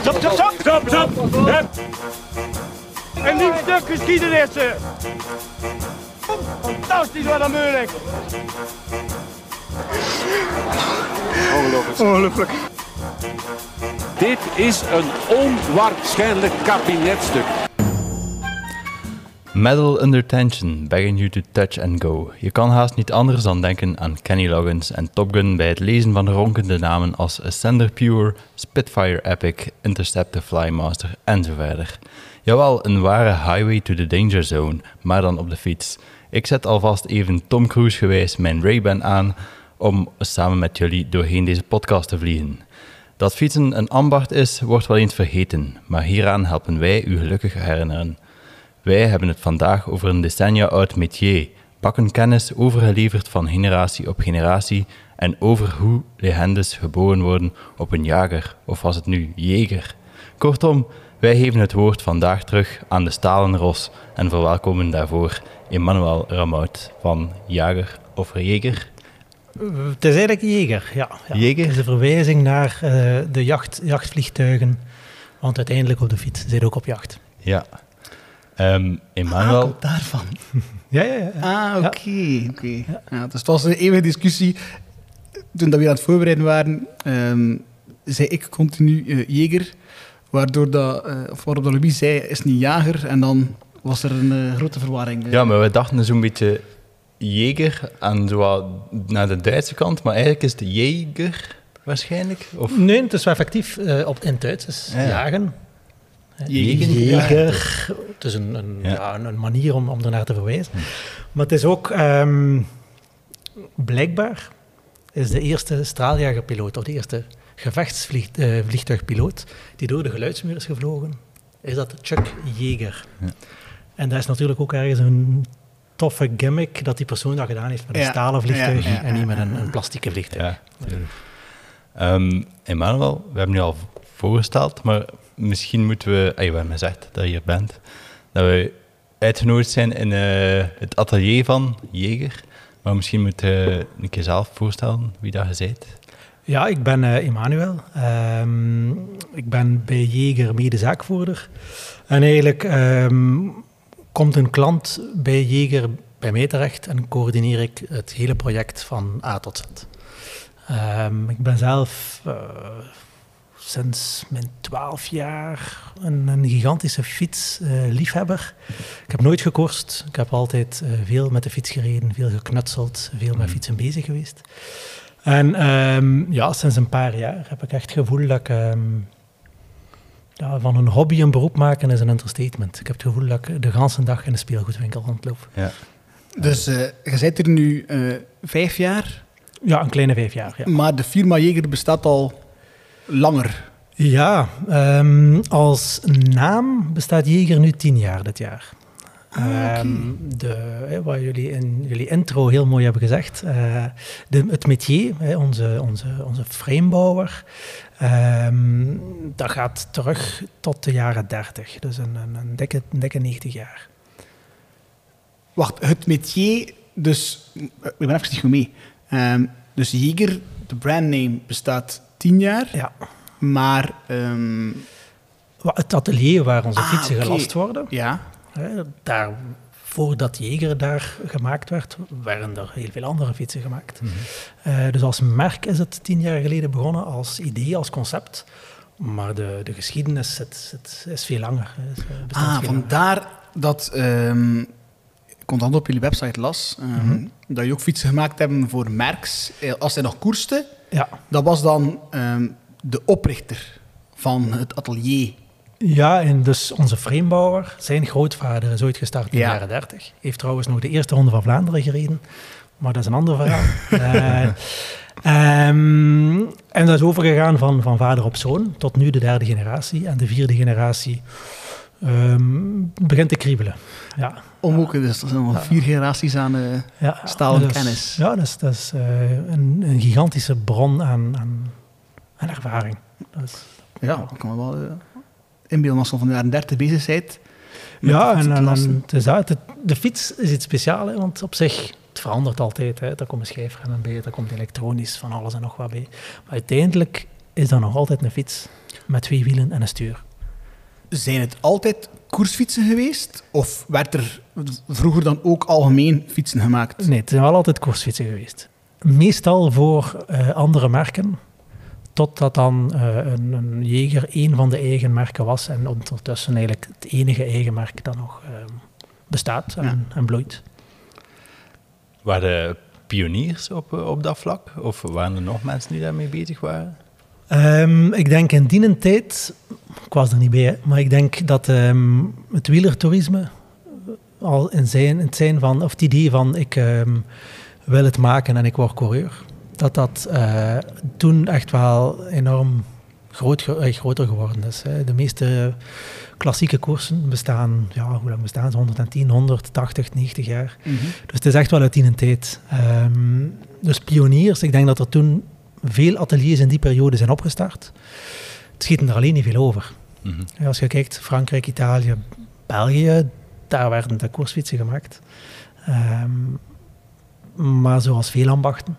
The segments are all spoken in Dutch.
Stop, stop, stop! Stop, stop! Hup. Een nieuw stuk geschiedenis! Fantastisch, wat een moeilijk! Ongelooflijk. Dit is een onwaarschijnlijk kabinetstuk. Metal Under Tension, begging you to touch and go. Je kan haast niet anders dan denken aan Kenny Loggins en Top Gun bij het lezen van ronkende namen als Ascender Pure, Spitfire Epic, Interceptor Flymaster en zo verder. Jawel, een ware highway to the danger zone, maar dan op de fiets. Ik zet alvast even Tom Cruise gewijs mijn Ray-Ban aan om samen met jullie doorheen deze podcast te vliegen. Dat fietsen een ambacht is, wordt wel eens vergeten, maar hieraan helpen wij u gelukkig herinneren. Wij hebben het vandaag over een decennia oud métier, pakken kennis overgeleverd van generatie op generatie en over hoe legendes geboren worden op een jager, of was het nu jeger. Kortom, wij geven het woord vandaag terug aan de stalen ros en verwelkomen daarvoor Emmanuel Ramout van Jager of Jeger. Het is eigenlijk jeger, ja. ja. Jeger? Het is een verwijzing naar eh, de jacht, jachtvliegtuigen. Want uiteindelijk op de fiets zit ook op jacht. Ja. Ehm Emmanuel, Ah, daarvan. Ja, ja, ja. Ah, oké. oké. Ja, dus het was een eeuwige discussie. Toen dat we aan het voorbereiden waren, ehm, zei ik continu eh, jeger. Waardoor dat, eh, of waarop dat Louis zei, is niet jager. En dan was er een eh, grote verwarring. ja, maar we dachten zo'n beetje Jeger aan zo naar de Duitse kant, maar eigenlijk is het Jeger waarschijnlijk. Of Nee, het is wel effectief op, in het Duits. Het is Ja. jagen. Jeger. Het is een, een, Ja. ja. een, een manier om, om ernaar te verwijzen. Maar het is ook ehm, blijkbaar is de eerste straaljagerpiloot, of de eerste gevechtsvliegtuigpiloot die door de geluidsmuur is gevlogen, is dat Chuck Yeager. Ja. En dat is natuurlijk ook ergens een toffe gimmick dat die persoon dat gedaan heeft met een Ja, stalen vliegtuig ja, ja, en niet met een, een plastieke vliegtuig. Ja. Ehm, Emmanuel, we hebben nu al voorgesteld, maar misschien moeten we, je hebt gezegd dat je bent, dat we uitgenodigd zijn in eh, het atelier van Jeger. Maar misschien moet je een zelf voorstellen wie dat je bent. Ja, ik ben eh Emmanuel. Ehm, ik ben bij Jeger medezaakvoerder. En eigenlijk ehm, komt een klant bij Jeger bij mij terecht en coördineer ik het hele project van A tot Z. Ehm, ik ben zelf eh, sinds mijn twaalf jaar een, een gigantische fietsliefhebber. ik heb nooit gekorst. Ik heb altijd eh, veel met de fiets gereden, veel geknutseld, veel met fietsen bezig geweest. En ehm, ja, sinds een paar jaar heb ik echt het gevoel dat ik ehm, ja, van een hobby een beroep maken is een understatement. Ik heb het gevoel dat ik de ganse dag in de speelgoedwinkel rondloop. Ja. Dus eh, je zit er nu eh, vijf jaar, Ja, een kleine vijf jaar. Ja, maar de firma Jeger bestaat al langer. ja ehm, als naam bestaat Jeger nu tien jaar dit jaar. Ehm, de, wat jullie in jullie intro heel mooi hebben gezegd. eh, de, het métier, onze, onze, onze framebouwer, ehm, dat gaat terug tot de jaren 30. Dus een, een, een, dikke, een dikke 90 jaar. Wacht, het métier, dus... eh, Ik ben even niet goed mee. Dus Jeger, de brandname, bestaat tien jaar. Ja. Maar... ehm, Het atelier waar onze Ah, fietsen gelast worden, ja, daar, voordat Jeger daar gemaakt werd, werden er heel veel andere fietsen gemaakt. Eh, dus als merk is het tien jaar geleden begonnen, als idee, als concept. Maar de, de geschiedenis zit, zit, is veel langer. is, Ah, veel langer. vandaar dat ehm ik contant op jullie website las ehm, dat je ook fietsen gemaakt hebben voor merks. Eh, Als hij nog koerste, Ja. dat was dan ehm, de oprichter van het atelier. Ja, en dus onze framebouwer, zijn grootvader is ooit gestart in de Ja. jaren 30. Heeft trouwens nog de eerste ronde van Vlaanderen gereden. Maar dat is een ander verhaal. Eh, ehm, en dat is overgegaan van, van vader op zoon tot nu de derde generatie. En de vierde generatie ehm, begint te kriebelen. Ja, Om ook, dus er zijn al vier generaties aan... eh, ja. Stalen Dat is- kennis. Ja, dat is, dat is eh, een, een gigantische bron aan, aan, aan ervaring. Dat is, ja, ik kan me wel eh, inbeelden als je van de jaren 30 bezig bent. Ja, en, te en, lassen. en het is dat, het- de fiets is iets speciaals, want op zich, het verandert altijd. Hè. Daar komen schijfremmen bij, daar komt elektronisch van alles en nog wat bij. Maar uiteindelijk is dat nog altijd een fiets met twee wielen en een stuur. Zijn het altijd koersfietsen geweest? Of werd er vroeger dan ook algemeen fietsen gemaakt? Nee, het zijn wel altijd koersfietsen geweest. Meestal voor eh, andere merken, totdat dan eh, een, een Jager een van de eigen merken was en ondertussen eigenlijk het enige eigen merk dat nog eh, bestaat en, en bloeit. Waren de pioniers op, eh, op dat vlak? Of waren er nog mensen die daarmee bezig waren? Ehm, ik denk in die tijd, ik was er niet bij, hè, maar ik denk dat ehm, het wielertoerisme al in, zijn, in het zijn van, of het idee van ik ehm, wil het maken en ik word coureur, dat dat eh, toen echt wel enorm groot, eh, groter geworden is. Hè. De meeste klassieke koersen bestaan, ja, hoe lang bestaan ze? 110, 180, 90 jaar. Mhm. Dus het is echt wel uit die tijd. Dus pioniers, ik denk dat er toen veel ateliers in die periode zijn opgestart. Het schieten er alleen niet veel over. Mhm. Als je kijkt, Frankrijk, Italië, België, daar werden de koersfietsen gemaakt. Ehm, maar zoals veel ambachten,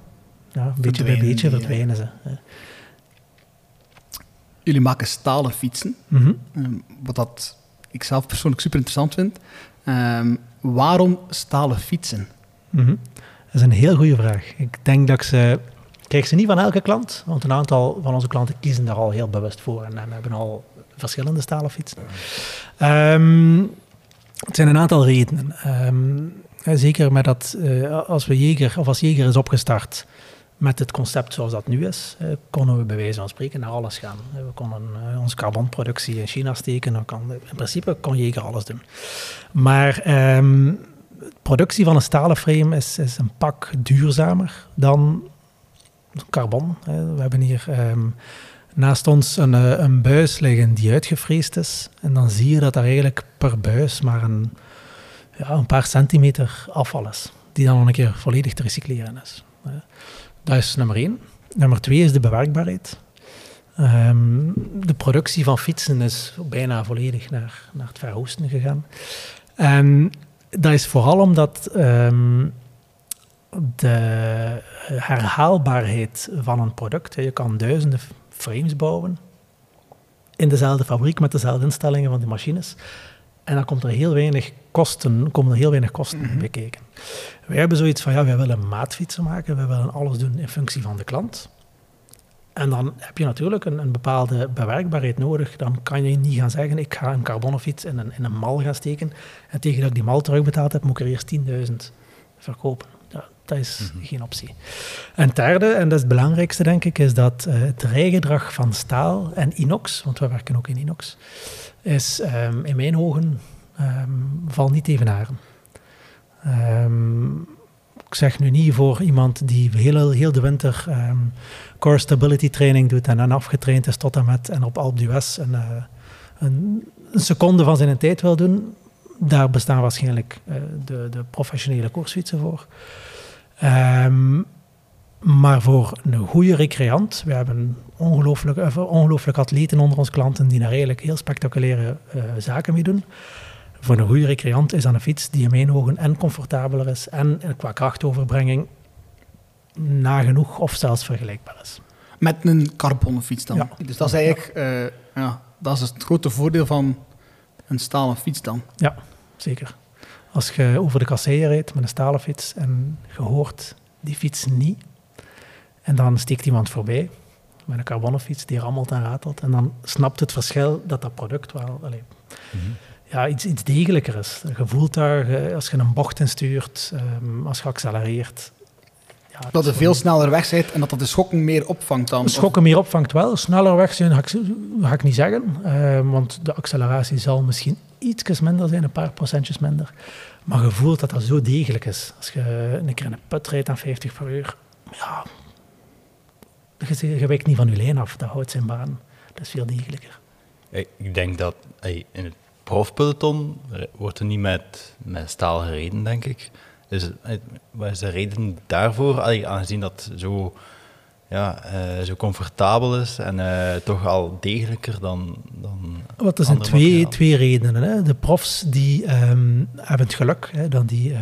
ja, beetje bij beetje verdwijnen ze. Jullie maken stalen fietsen. Mhm. Ehm, wat dat ik zelf persoonlijk super interessant vind. Ehm, waarom stalen fietsen? Mhm. Dat is een heel goede vraag. Ik denk dat ik ze... Ik krijg ze niet van elke klant, want een aantal van onze klanten kiezen daar al heel bewust voor en, en hebben al verschillende stalen fietsen. Ehm, het zijn een aantal redenen. Ehm, zeker met dat, eh, als we Jeger, of als Jeger is opgestart met het concept zoals dat nu is, eh, konden we bij wijze van spreken naar alles gaan. Eh, We konden onze carbonproductie in China steken. Kan, in principe kon Jeger alles doen. Maar ehm, productie van een stalen frame is, is een pak duurzamer dan carbon. hè. We hebben hier ehm, naast ons een, eh, een buis liggen die uitgevreesd is. En dan zie je dat er eigenlijk per buis maar een, ja, een paar centimeter afval is. Die dan nog een keer volledig te recycleren is. Dat is nummer één. Nummer twee is de bewerkbaarheid. Ehm, de productie van fietsen is bijna volledig naar, naar het Verre Oosten gegaan. En dat is vooral omdat ehm, de herhaalbaarheid van een product, je kan duizenden frames bouwen in dezelfde fabriek met dezelfde instellingen van die machines. En dan komt er heel weinig kosten, komen er heel weinig kosten bij kijken. Wij hebben zoiets van, ja, wij willen maatfietsen maken, wij willen alles doen in functie van de klant. En dan heb je natuurlijk een, een bepaalde bewerkbaarheid nodig. Dan kan je niet gaan zeggen, ik ga een carbonenfiets in een, in een mal gaan steken. En tegen dat ik die mal terugbetaald heb, moet ik er eerst 10.000 verkopen. Dat is geen optie. En derde, en dat is het belangrijkste denk ik, is dat eh, het rijgedrag van staal en inox, want we werken ook in inox, is ehm, in mijn ogen val niet evenaren. Ehm ik zeg nu niet voor iemand die heel, heel de winter ehm, core stability training doet en dan afgetraind is tot en met en op Alpe d'Huez een, eh, een, een seconde van zijn tijd wil doen. Daar bestaan waarschijnlijk eh, de, de professionele koersfietsen voor. Ehm, maar voor een goede recreant, we hebben ongelooflijk, eh, ongelooflijk atleten onder onze klanten die daar eigenlijk heel spectaculaire eh, zaken mee doen. Voor een goede recreant is dat een fiets die in mijn ogen en comfortabeler is en eh, qua krachtoverbrenging nagenoeg of zelfs vergelijkbaar is. Met een carbonen fiets dan. Ja. Dus dat is eigenlijk eh, ja, dat is het grote voordeel van een stalen fiets dan. Ja, zeker. Als je over de kasseien rijdt met een stalen fiets en je hoort die fiets niet, en dan steekt iemand voorbij met een carbonen fiets die rammelt en ratelt, en dan snapt het verschil dat dat product wel allee, ja, iets, iets degelijker is. Je voelt daar, eh, als je een bocht instuurt, ehm, als je accelereert. Ja, het Dat je veel sneller weg en dat dat de schokken meer opvangt dan. Schokken meer opvangt wel. Sneller weg zijn, ga ik, ga ik niet zeggen. eh, want de acceleratie zal misschien iets minder zijn, een paar procentjes minder. Maar je voelt dat dat zo degelijk is. Als je een keer in een put rijdt aan 50 per uur, ja, je, je wijkt niet van je lijn af. Dat houdt zijn baan. Dat is veel degelijker. Ik ik denk dat in het profpeloton wordt er niet met, met staal gereden, denk ik. Dus eh, wat is de reden daarvoor? Allee, aangezien dat zo, ja, eh, zo comfortabel is en eh, toch al degelijker dan. dan Wat er zijn twee, materialen. twee redenen. Hè. De profs die ehm, hebben het geluk hè, dat die eh,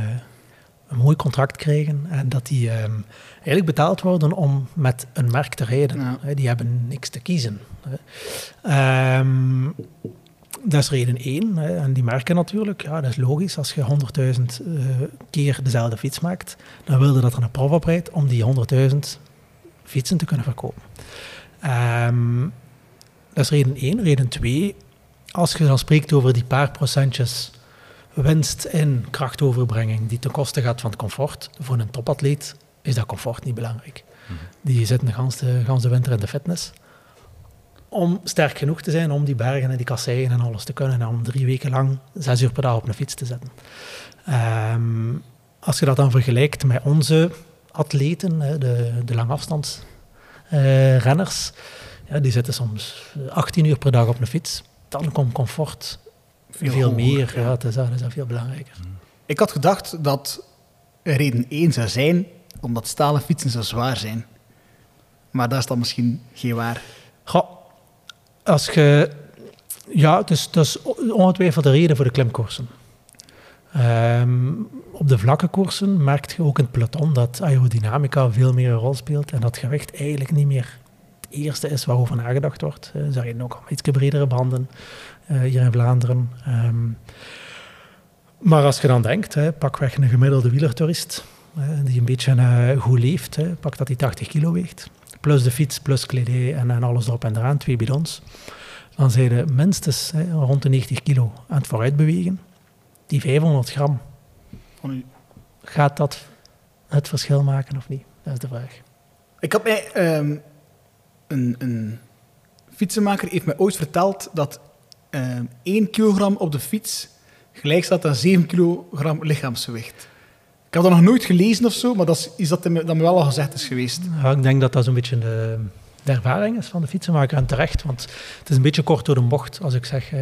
een mooi contract krijgen en dat die ehm, eigenlijk betaald worden om met een merk te rijden. Ja. Die hebben niks te kiezen. hè. Ehm, dat is reden één. Hè. En die merken natuurlijk, ja, dat is logisch. Als je 100.000 eh, keer dezelfde fiets maakt, dan wil je dat er een prof op rijdt om die 100.000 fietsen te kunnen verkopen. Ehm, dat is reden één. Reden twee, als je dan spreekt over die paar procentjes winst in krachtoverbrenging die ten koste gaat van het comfort, voor een topatleet is dat comfort niet belangrijk. Die zitten de ganse, ganse winter in de fitness. Om sterk genoeg te zijn om die bergen en die kasseien en alles te kunnen. En om drie weken lang zes uur per dag op een fiets te zetten. Ehm, als je dat dan vergelijkt met onze atleten, de, de langafstandsrenners, ja, die zitten soms 18 uur per dag op een fiets. Dan komt comfort veel, hoger, meer. Ja, dat, is, dat is veel belangrijker. Ik had gedacht dat reden 1 zou zijn omdat stalen fietsen zo zwaar zijn. Maar dat is dan misschien geen waar. Goh, als je... Ja, is, dat is ongetwijfeld de reden voor de klimkoersen. Ehm, op de vlakke koersen merk je ook in het peloton dat aerodynamica veel meer een rol speelt en dat gewicht eigenlijk niet meer het eerste is waarover nagedacht wordt. Uh, ze rijden ook al iets bredere banden uh, hier in Vlaanderen. Um, maar als je dan denkt, hè, pak weg een gemiddelde wielertourist hè, die een beetje goed leeft, hè, pak dat hij 80 kilo weegt, plus de fiets, plus kledij en, en alles erop en eraan, twee bidons, dan zijn je minstens hè, rond de 90 kilo aan het vooruit bewegen. Die 500 gram, gaat dat het verschil maken of niet? Dat is de vraag. Ik had mij... Um, een, een, fietsenmaker heeft mij ooit verteld dat um, 1 kilogram op de fiets gelijk staat aan 7 kilogram lichaamsgewicht. Ik heb dat nog nooit gelezen of zo, maar dat is iets dat, dat me wel al gezegd is geweest. Ja, ik denk dat dat zo'n beetje de, de, ervaring is van de fietsenmaker en terecht, want het is een beetje kort door de bocht als ik zeg eh,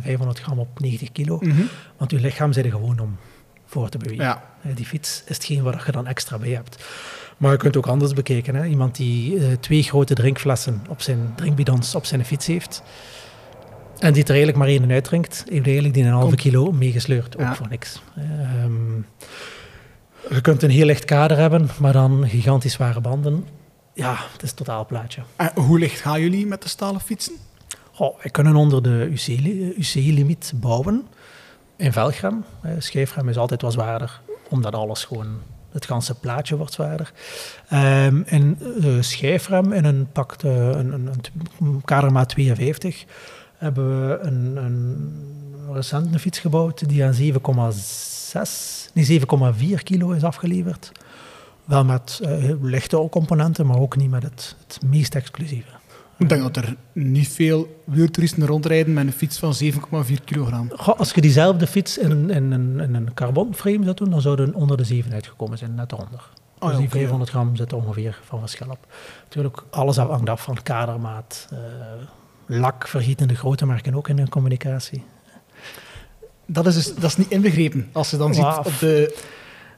500 gram op 90 kilo. Mm -hmm. Want je lichaam zit er gewoon om voor te bewegen. Ja. Die fiets is hetgeen waar je dan extra bij hebt. Maar je kunt ook anders bekijken. Hè? Iemand die uh, twee grote drinkflessen op zijn drinkbidons op zijn fiets heeft. En die er eigenlijk maar één uitdrinkt, heeft eigenlijk die een halve kilo meegesleurd. Ook Ja. voor niks. Um, je kunt een heel licht kader hebben, maar dan gigantisch zware banden. Ja, het is een totaal plaatje. En hoe licht gaan jullie met de stalen fietsen? Oh, wij kunnen onder de UC-limiet bouwen. In velgram. Schijfrem is altijd wat zwaarder, omdat alles gewoon het ganse plaatje wordt zwaarder. Um, en uh, schijfrem in een pak uh, een, een, een kadermaat 52 hebben we een, een recent een fiets gebouwd die aan 7,6, nee 7,4 kilo is afgeleverd. Wel met uh, lichte componenten, maar ook niet met het, het meest exclusieve. Ik denk dat er niet veel wieltoeristen rondrijden met een fiets van 7,4 kilogram. Goh, als je diezelfde fiets in, in, in, in een carbonframe zou doen, dan zouden onder de 7 uitgekomen zijn, net eronder. Oh, dus die 500 gram zit ongeveer van verschil op. Natuurlijk, alles hangt af van kadermaat, uh, lak, vergietende grote merken ook in hun communicatie. Dat is, dus, dat is niet inbegrepen. Als je dan Wow. ziet op de...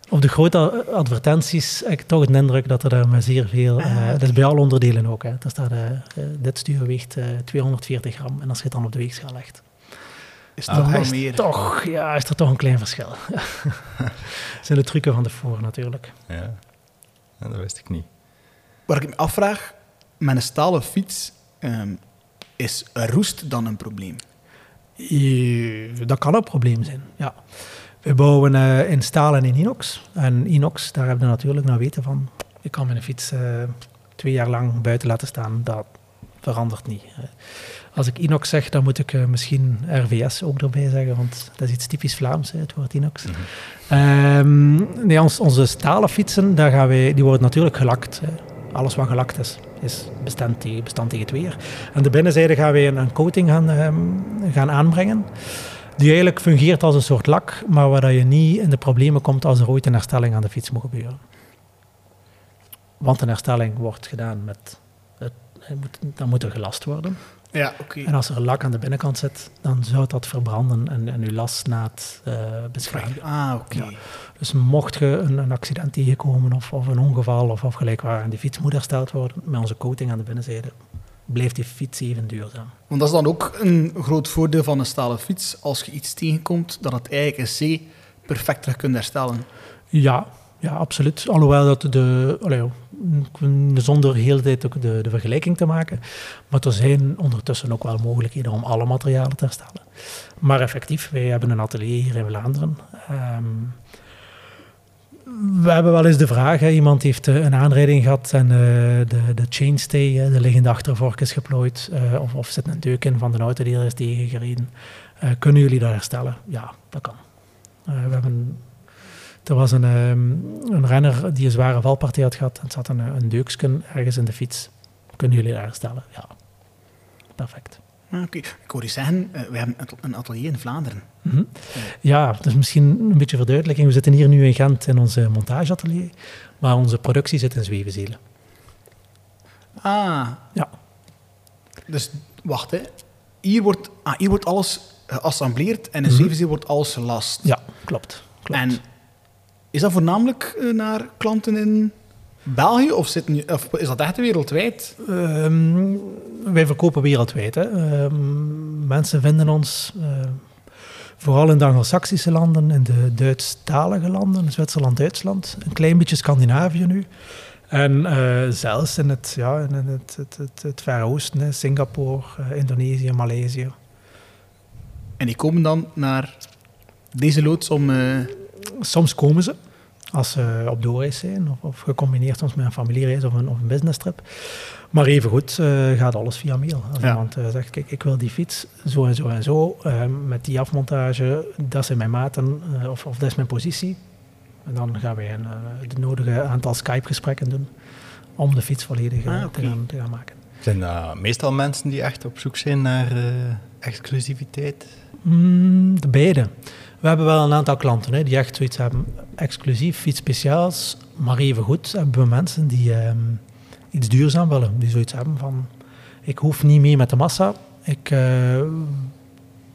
Op de grote advertenties heb ik toch de indruk dat er daar maar zeer veel... Uh, dat is bij alle onderdelen ook. Hè. Daar staat, uh, dit stuur weegt uh, 240 gram en als je het dan op de weegschaal legt. Is het nog wel is meer? Toch, ja, is er toch een klein verschil. dat zijn de trucken van tevoren natuurlijk. Ja. ja, dat wist ik niet. Waar ik me afvraag, met een stalen fiets, um, is roest dan een probleem? Dat kan een probleem zijn, ja. We bouwen uh, in staal en in inox. En inox, daar hebben we natuurlijk naar weten van. Ik kan mijn fiets uh, twee jaar lang buiten laten staan. Dat verandert niet. Als ik inox zeg, dan moet ik uh, misschien RVS ook erbij zeggen, want dat is iets typisch Vlaams, hè, het woord inox. Mm -hmm. um, nee, ons, onze stalen fietsen, daar gaan wij, die worden natuurlijk gelakt. Hè. Alles wat gelakt is, is bestand tegen, het weer. Aan de binnenzijde gaan wij een, coating gaan, um, gaan aanbrengen die eigenlijk fungeert als een soort lak, maar waar je niet in de problemen komt als er ooit een herstelling aan de fiets moet gebeuren. Want een herstelling wordt gedaan met... Het, dan moet er gelast worden. Ja, oké. Okay. En als er lak aan de binnenkant zit, dan zou dat verbranden en, en uw lasnaad uh, beschadigen. Ah, oké. Okay. Ja. Dus mocht je een, een, accident tegenkomen of, of een ongeval of, of gelijk waar en die fiets moet hersteld worden, met onze coating aan de binnenzijde, blijft die fiets even duurzaam. Want dat is dan ook een groot voordeel van een stalen fiets. Als je iets tegenkomt, dat het eigenlijk in C perfect terug kunt herstellen. Ja, ja, absoluut. Alhoewel dat de, allee, zonder de hele tijd ook de, de vergelijking te maken, maar er zijn ondertussen ook wel mogelijkheden om alle materialen te herstellen. Maar effectief, wij hebben een atelier hier in Vlaanderen. Ehm, we hebben wel eens de vraag, hè, iemand heeft eh, een aanrijding gehad en uh, de, de chainstay, de liggende achtervork is geplooid, of, of zit een deuk in van de auto die er is tegengereden. kunnen jullie dat herstellen? Ja, dat kan. we hebben er was een, um, een renner die een zware valpartij had gehad. Het zat een, een deuksken ergens in de fiets. Kunnen jullie daar herstellen? Ja. Perfect. Ah, oké, ik hoor je zeggen, uh, we hebben een atelier in Vlaanderen. Mm -hmm. Ja, dus misschien een beetje verduidelijking. We zitten hier nu in Gent in onze montageatelier, maar onze productie zit in Zwevenzelen. Ah. Ja. Dus, wacht hè. Hier wordt, ah, hier wordt alles geassembleerd en in mm -hmm. wordt alles gelast. Ja, klopt. klopt. En is dat voornamelijk uh, naar klanten in België of, of is dat echt wereldwijd? Um, wij verkopen wereldwijd. Hè. Um, mensen vinden ons uh, vooral in de Anglo-Saxische landen, in de Duitsstalige landen, Zwitserland, Duitsland, een klein beetje Scandinavië nu. En uh, zelfs in het, ja, in het, het, het, het Verre Oosten, Singapore, Indonesië, Maleisië. En die komen dan naar deze loods om soms komen ze als ze op doorreis zijn, of, of, gecombineerd soms met een familiereis of een, of een business trip. Maar evengoed uh, gaat alles via mail. Als ja. iemand uh, zegt, kijk, ik wil die fiets zo en zo en zo, uh, met die afmontage, dat zijn mijn maten, of, of dat is mijn positie. En dan gaan wij een, de nodige aantal Skype-gesprekken doen om de fiets volledig ah, okay. te, gaan, te, gaan, maken. Zijn dat meestal mensen die echt op zoek zijn naar exclusiviteit? Mm, de beide. We hebben wel een aantal klanten hè, die echt zoiets hebben, exclusief, iets speciaals. Maar even goed hebben we mensen die um, iets duurzaam willen. Die zoiets hebben van, ik hoef niet mee met de massa. Ik uh,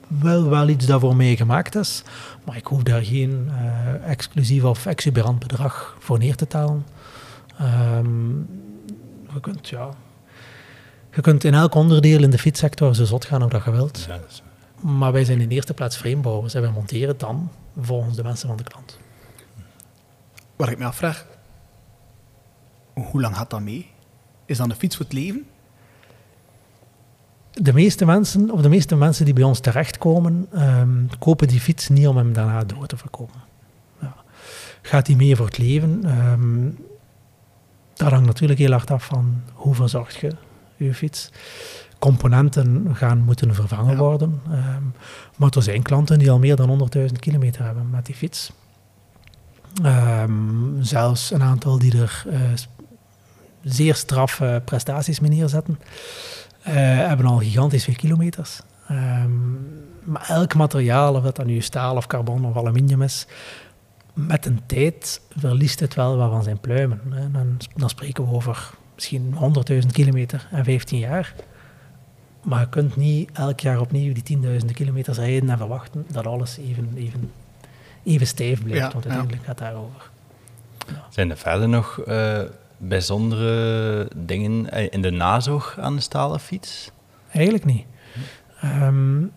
wil wel iets dat voor mij gemaakt is. Maar ik hoef daar geen uh, exclusief of exuberant bedrag voor neer te talen. Um, je kunt, ja... Je kunt in elk onderdeel in de fietssector zo zot gaan of dat je wilt. Ja, maar wij zijn in de eerste plaats framebouwers en wij monteren dan volgens de wensen van de klant. Wat ik me afvraag, hoe lang gaat dat mee? Is dat een fiets voor het leven? De meeste mensen, of de meeste mensen die bij ons terechtkomen, um, kopen die fiets niet om hem daarna door te verkopen. Ja. Gaat die mee voor het leven? Um, dat hangt natuurlijk heel hard af van hoe verzorg je je fiets componenten gaan moeten vervangen worden. Um, maar er zijn klanten die al meer dan 100.000 kilometer hebben met die fiets. Um, zelfs een aantal die er uh, zeer straffe prestaties mee neerzetten, uh, hebben al gigantisch veel kilometers. Um, maar elk materiaal, of dat dan nu staal of carbon of aluminium is, met een tijd verliest het wel wat van zijn pluimen. Dan, dan spreken we over misschien 100.000 kilometer en 15 jaar. Maar je kunt niet elk jaar opnieuw die tienduizenden kilometers rijden en verwachten dat alles even, even, even stijf blijft. Ja, want uiteindelijk ja. gaat het daarover. Ja. Zijn er verder nog uh, bijzondere dingen in de nazorg aan de stalen fiets? Eigenlijk niet. Um,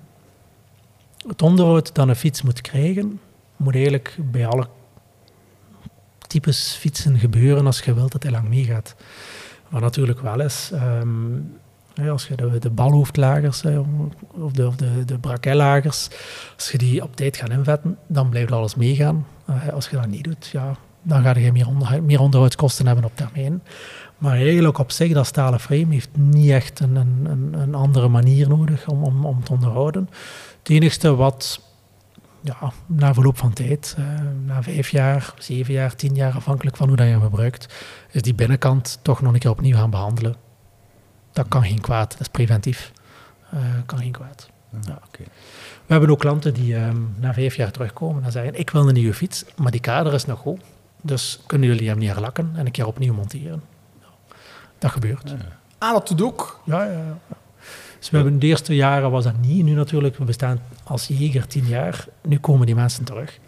het onderhoud dat een fiets moet krijgen, moet eigenlijk bij alle types fietsen gebeuren als je wilt dat hij lang meegaat. Wat natuurlijk wel is, um, als je de, de balhoofdlagers of de, of de, de brakellagers, als je die op tijd gaat invetten, dan blijft alles meegaan. Eh, als je dat niet doet, ja, dan ga je meer, onder, meer onderhoudskosten hebben op termijn. Maar eigenlijk op zich, dat stalen frame heeft niet echt een, een, een andere manier nodig om, om, om te onderhouden. Het enige wat ja, na verloop van tijd, uh, na vijf jaar, zeven jaar, tien jaar, afhankelijk van hoe dat je hem gebruikt, is die binnenkant toch nog een keer opnieuw gaan behandelen dat kan geen kwaad. Dat is preventief. Uh, kan geen kwaad. Ja. We hebben ook klanten die um, na vijf jaar terugkomen en zeggen: Ik wil een nieuwe fiets, maar die kader is nog goed. Dus kunnen jullie hem neerlakken en een keer opnieuw monteren? Dat gebeurt. Ja. Ah, dat doet ook? Ja, ja. ja. Dus we hebben de eerste jaren was dat niet. Nu natuurlijk, we bestaan als jeger tien jaar. Nu komen die mensen terug.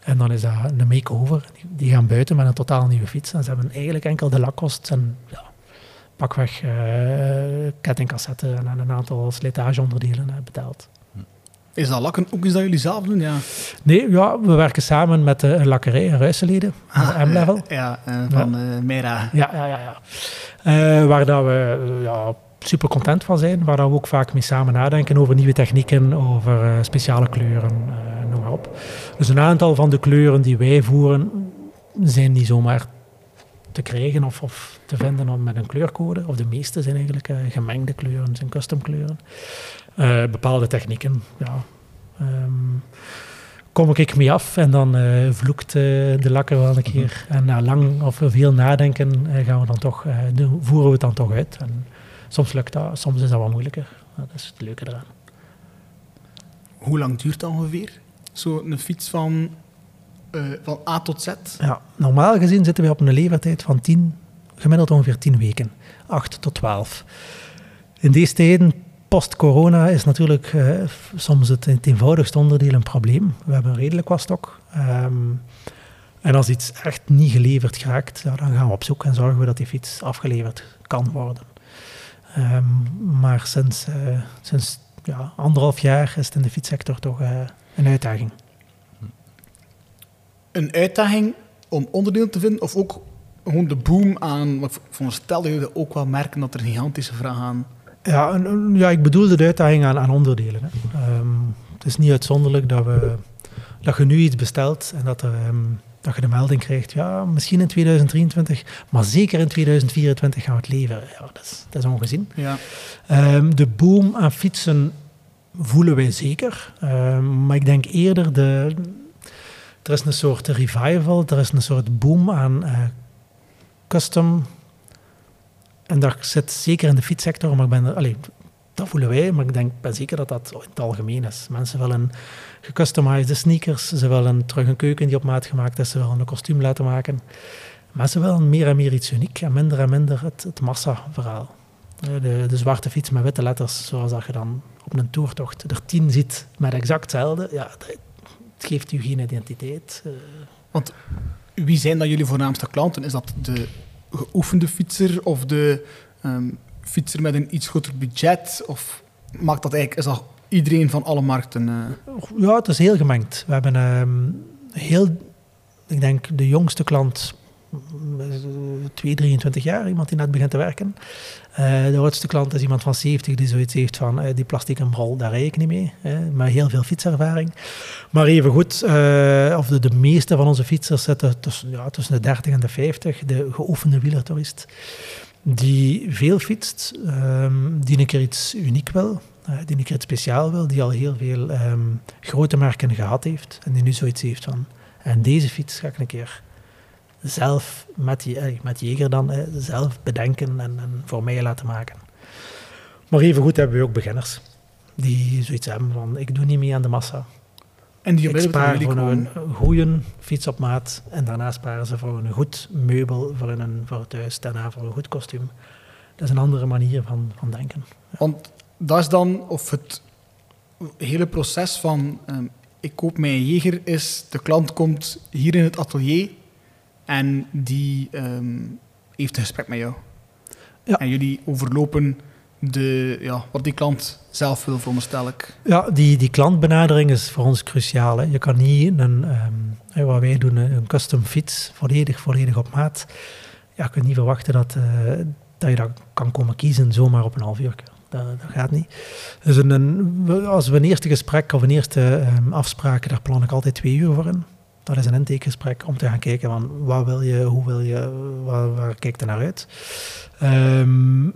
En dan is dat een make-over. Die gaan buiten met een totaal nieuwe fiets. En ze hebben eigenlijk enkel de lakkost en ja, pakweg uh, kettingkassetten en een aantal slitageonderdelen uh, betaald. Is dat lakken ook iets dat jullie zelf doen? Ja. Nee, ja, we werken samen met eh, een lakkerij in Ruiseleden, Ah, M-level. eh, ja, eh, van eh Mera. Ja, ja, ja. ja. Eh, waar dat we eh, ja, super content van zijn. Waar dat we ook vaak mee samen nadenken over nieuwe technieken, over eh, speciale kleuren, eh, noem maar op. Dus een aantal van de kleuren die wij voeren zijn niet zomaar te krijgen of, of te vinden om- met een kleurcode. Of de meeste zijn eigenlijk eh, gemengde kleuren, zijn custom kleuren. Eh, bepaalde technieken, ja. Ehm, kom ik mee af en dan eh, vloekt eh, de lakker wel een keer. En na lang of veel nadenken eh, gaan we dan toch, eh, doen- voeren we het dan toch uit. En soms lukt dat, soms is dat wat moeilijker. Dat is het leuke eraan. Hoe lang duurt dat ongeveer? Zo'n fiets van, eh, van A tot Z? Ja, normaal gezien zitten we op een levertijd van 10, gemiddeld ongeveer 10 weken. 8 tot 12. In deze tijden, post-corona, is natuurlijk eh, soms het, het eenvoudigste onderdeel een probleem. We hebben redelijk wat stok. Ehm, en als iets echt niet geleverd geraakt, ja, dan gaan we op zoek en zorgen we dat die fiets afgeleverd kan worden. Ehm, maar sinds, eh, sinds ja, anderhalf jaar is het in de fietssector toch een uitdaging. Een uitdaging om onderdeel te vinden, of ook gewoon de boom aan... want dat jullie ook wel merken dat er een gigantische vraag aan... Ja, een- ja ik bedoel de uitdaging aan, aan onderdelen. Hè. Ehm, het is niet uitzonderlijk dat, we, dat je nu iets bestelt en dat, er, ehm, dat je de melding krijgt. Ja, misschien in 2023, maar zeker in 2024 gaan we het leveren. Ja, dat, is, dat is ongezien. Ja. Ehm, de boom aan fietsen voelen wij zeker. Maar ik denk eerder, de, er is een soort revival, er is een soort boom aan eh, custom. En dat zit zeker in de fietssector, maar ik ben dat voelen wij, maar ik denk, ben zeker dat dat in het algemeen is. Mensen willen gecustomized sneakers, ze willen terug een keuken die op maat gemaakt is, ze willen een kostuum laten maken. Mensen willen meer en meer iets uniek en minder en minder het, het massa-verhaal. Eh, De, de zwarte fiets met witte letters, zoals dat je dan op een toertocht er tien ziet met exact hetzelfde, ja, het geeft u geen identiteit. Eh, Wie zijn dan jullie voornaamste klanten? Is dat de geoefende fietser of de ehm, fietser met een iets groter budget? Of maakt dat eigenlijk, is dat iedereen van alle markten? eh? Ja, het is heel gemengd. We hebben ehm, heel, ik denk de jongste klant, 2, 23 jaar, iemand die net begint te werken. Eh, de oudste klant is iemand van 70 die zoiets heeft van eh, die plastic en daar rij ik niet mee. eh, maar heel veel fietservaring. Maar even goed, eh, of de, de meeste van onze fietsers zitten tussen, ja, tussen de 30 en de 50, de geoefende wielertourist. Die veel fietst, ehm, die een keer iets uniek wil, eh, die een keer iets speciaal wil, die al heel veel ehm, grote merken gehad heeft en die nu zoiets heeft van en deze fiets ga ik een keer zelf met, die, eh, met Jeger dan eh, zelf bedenken en, en voor mij laten maken. Maar even goed hebben we ook beginners die zoiets hebben van ik doe niet mee aan de massa. En die Ik spaar voor een goede fiets op maat en daarna sparen ze voor een goed meubel voor, een, voor het huis, daarna voor een goed kostuum. Dat is een andere manier van, van denken. Want dat is dan, of het hele proces van ehm, ik koop mijn jeger is, de klant komt hier in het atelier en die ehm, heeft een gesprek met jou. Ja. En jullie overlopen de, ja, wat die klant zelf wil, veronderstel ik. Ja, die, die klantbenadering is voor ons cruciaal. Hè. Je kan niet een, ehm, wat wij doen, een custom fiets, volledig, volledig op maat. Ja, je kunt niet verwachten dat, eh, dat je dat kan komen kiezen zomaar op een half uur. Dat, dat gaat niet. Dus een, als we een eerste gesprek of een eerste ehm, afspraak, daar plan ik altijd twee uur voor in. Dat is een intakegesprek om te gaan kijken van wat wil je, hoe wil je, waar, waar kijkt er naar uit. Ehm,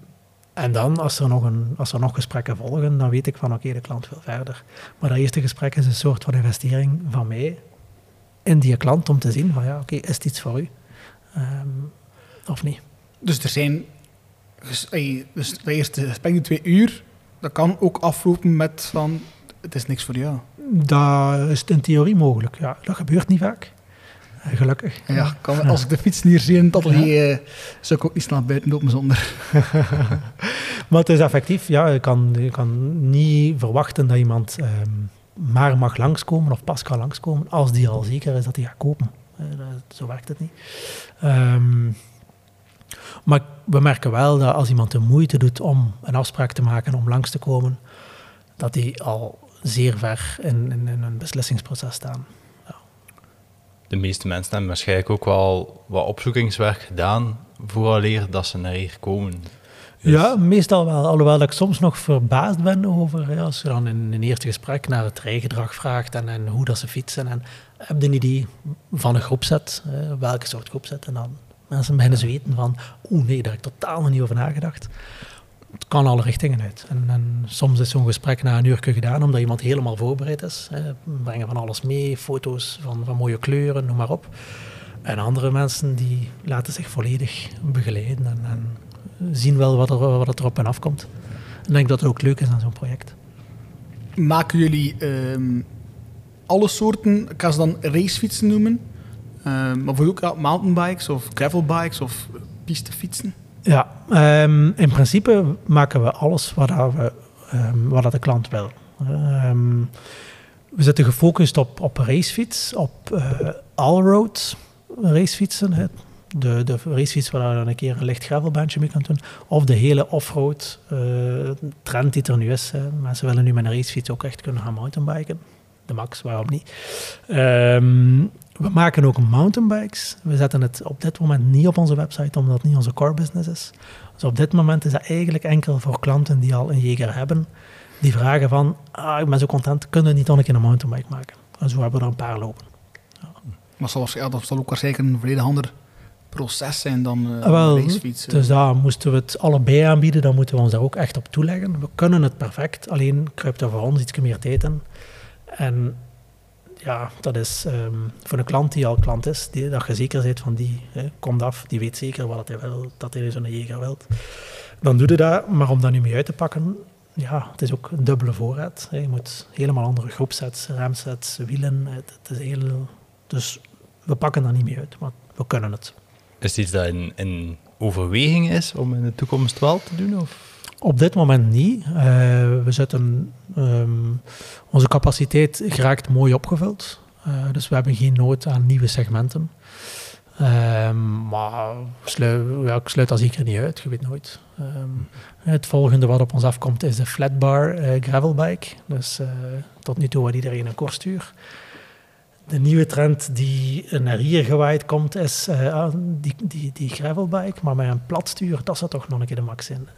en dan, als er, nog een, als er nog gesprekken volgen, dan weet ik van oké, de klant wil verder. Maar dat eerste gesprek is een soort van investering van mij in die klant om te zien van ja, oké, is het iets voor u? Ehm, of niet? Dus er zijn, dus dat eerste gesprek, die twee uur, dat kan ook aflopen met van, het is niks voor jou. Dat is in theorie mogelijk. Ja, dat gebeurt niet vaak. Eh, Gelukkig. Ja, kan, als ik de fiets hier zie in het atelier, eh, zou ik ook niet snel buiten lopen zonder. Maar het is effectief, ja, je kan, je kan niet verwachten dat iemand ehm, maar mag langskomen of pas kan langskomen als die al zeker is dat hij gaat kopen. Eh, dat- zo werkt het niet. Ehm, maar we merken wel dat als iemand de moeite doet om een afspraak te maken om langs te komen, dat hij al zeer ver in, in, in een beslissingsproces staan. De meeste mensen hebben waarschijnlijk ook wel wat opzoekingswerk gedaan vooraleer dat ze naar hier komen. Dus- Ja, meestal wel. Alhoewel ik soms nog verbaasd ben over, ja, als je dan in een eerste gesprek naar het rijgedrag vraagt en, en hoe dat ze fietsen. En heb je een idee van een groepset, eh, welke soort groepset. En dan mensen beginnen ze weten van, oeh nee, daar heb ik totaal nog niet over nagedacht. Het kan alle richtingen uit. En, en soms is zo'n gesprek na een uur gedaan, omdat iemand helemaal voorbereid is. Hè. Brengen van alles mee, foto's van, van mooie kleuren, noem maar op. En andere mensen die laten zich volledig begeleiden en, en zien wel wat er, wat er op en af komt. Ik denk dat het ook leuk is aan zo'n project. Maken jullie ehm, alle soorten, ik ga ze dan racefietsen noemen, Ehm, maar voor ook mountainbikes of gravelbikes of pistefietsen? Ja, ehm, in principe maken we alles wat, we, ehm, wat de klant wil. Ehm, we zitten gefocust op, op racefiets, op eh all-road racefietsen. De, de racefiets waar je dan een keer een licht gravelbandje mee kan doen. Of de hele offroad eh, trend die er nu is. Hè. Mensen willen nu met een racefiets ook echt kunnen gaan mountainbiken. De max, waarom niet? We maken ook mountainbikes. We zetten het op dit moment niet op onze website, omdat het niet onze core business is. Dus op dit moment is dat eigenlijk enkel voor klanten die al een Jager hebben. Die vragen van, ah, ik ben zo content, kunnen we niet nog een keer een mountainbike maken? En zo hebben we er een paar lopen. Maar zoals, ja, dat zal ook waarschijnlijk een volledig ander proces zijn dan eh Ah, wel, een racefiets. eh. Dus daar moesten we het allebei aanbieden, dan moeten we ons daar ook echt op toeleggen. We kunnen het perfect, alleen kruipt er voor ons iets meer tijd in. En ja, dat is ehm, voor een klant die al klant is, die, dat je zeker bent van die hè, komt af, die weet zeker wat hij wil, dat hij zo'n Jager wilt. Dan doe je dat, maar om dat nu mee uit te pakken, ja, het is ook een dubbele voorraad. Je moet helemaal andere groepsets, remsets, wielen. Het, is heel, dus we pakken daar niet mee uit, maar we kunnen het. Is het iets dat in overweging is om in de toekomst wel te doen? Of? Op dit moment niet. Eh, we zitten, ehm, onze capaciteit geraakt mooi opgevuld. Eh, dus we hebben geen nood aan nieuwe segmenten. Ehm, maar slui- ja, ik sluit dat zeker niet uit, je weet nooit. Ehm, het volgende wat op ons afkomt is de flatbar eh, gravelbike. Dus tot nu toe had iedereen een kortstuur. De nieuwe trend die naar hier gewaaid komt is ah, die, die, die gravelbike, maar met een platstuur, dat zou toch nog een keer de max zijn.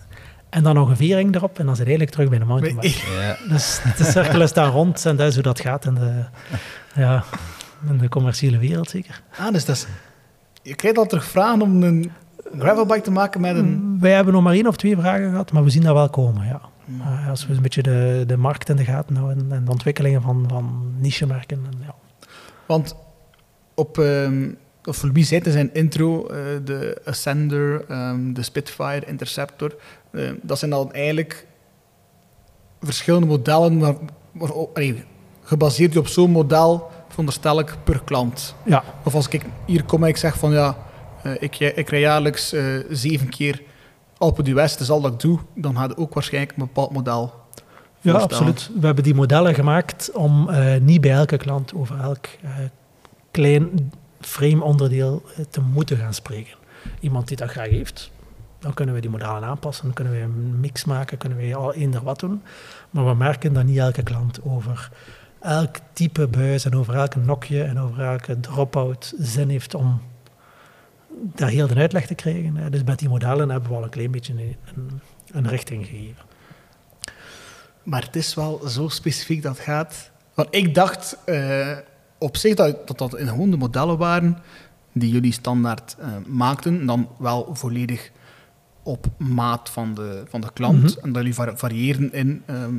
En dan nog een vering erop en dan zit je eigenlijk terug bij de mountainbike. Ja. Dus de cirkel is daar rond en dat is hoe dat gaat in de, ja, in de commerciële wereld zeker. Ah, dus dat is... Je krijgt al terug vragen om een gravelbike te maken met een... Wij hebben nog maar één of twee vragen gehad, maar we zien dat wel komen, ja. Eh, als we een beetje de, de markt in de gaten houden en de ontwikkelingen van, van niche-merken. En, ja. Want op, ehm of wie zei in zijn intro, eh, de Ascender, ehm, de Spitfire, Interceptor, eh, dat zijn dan eigenlijk verschillende modellen, waar, allee, gebaseerd op zo'n model, veronderstel ik, per klant. ja, Of als ik hier kom en ik zeg van ja, eh, ik, ik rij jaarlijks eh, zeven keer Alpe d'Huez, dat is al dat ik doe, dan had ik ook waarschijnlijk een bepaald model. Ja, absoluut. We hebben die modellen gemaakt om niet bij elke klant over elk klein frame-onderdeel eh, te moeten gaan spreken. Iemand die dat graag heeft, dan kunnen we die modellen aanpassen, dan kunnen we een mix maken, kunnen we al eender wat doen. Maar we merken dat niet elke klant over elk type buis en over elke nokje en over elke drop-out zin heeft om daar heel de uitleg te krijgen. Dus met die modellen hebben we al een klein beetje een, een, richting gegeven. Maar het is wel zo specifiek dat gaat. Want ik dacht eh, op zich dat, dat dat in gewoon de modellen waren die jullie standaard eh, maakten. Dan wel volledig op maat van de, van de klant. Mhm. En dat jullie va- variëren in... ehm,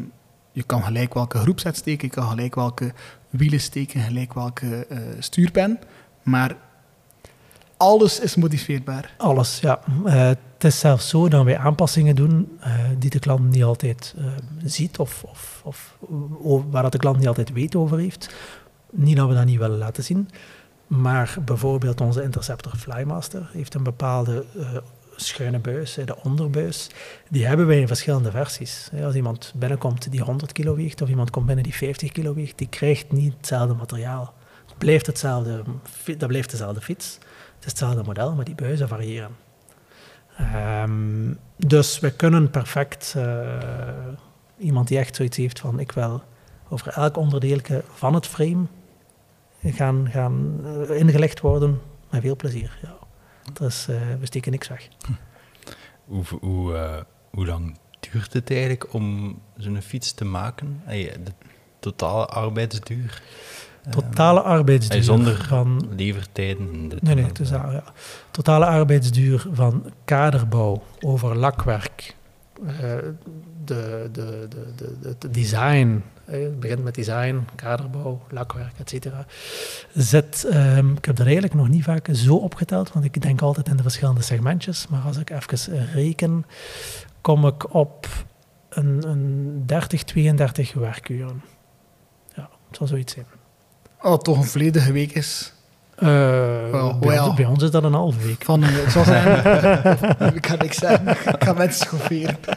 je kan gelijk welke groepset steken, je kan gelijk welke wielen steken, gelijk welke eh, stuurpen. Maar alles is modifieerbaar. Alles, ja. Eh, het is zelfs zo dat wij aanpassingen doen die de klant niet altijd ziet of, of, of waar de klant niet altijd weet over heeft. Niet dat we dat niet willen laten zien, maar bijvoorbeeld onze Interceptor Flymaster heeft een bepaalde eh, schuine buis, de onderbuis. Die hebben wij in verschillende versies. Als iemand binnenkomt die 100 kilo weegt of iemand komt binnen die 50 kilo weegt, die krijgt niet hetzelfde materiaal. Blijft hetzelfde, dat blijft dezelfde fiets. Het is hetzelfde model, maar die buizen variëren. Ehm, dus we kunnen perfect eh, iemand die echt zoiets heeft van ik wil over elk onderdeeltje van het frame gaan, gaan eh, ingelegd worden met veel plezier. Ja. Is, eh, we steken niks weg. Hoe, hoe, eh, hoe lang duurt het eigenlijk om zo'n fiets te maken? De totale arbeidsduur? Totale arbeidsduur zonder van levertijden? en dit Nee, nee, ja. Totale arbeidsduur van kaderbouw over lakwerk, de, de, de, de, het design, het begint met design, kaderbouw, lakwerk, et cetera. Zit, ehm, ik heb dat eigenlijk nog niet vaak zo opgeteld, want ik denk altijd in de verschillende segmentjes. Maar als ik even reken, kom ik op een, een 30, 32 werkuren. Ja, het zal zoiets zijn. Als het toch een volledige week is. Eh, bij, ons, bij ons is dat een halve week. Van, eh, ik zal zeggen, ik kan niks zeggen. Ik ga mensen schofferen.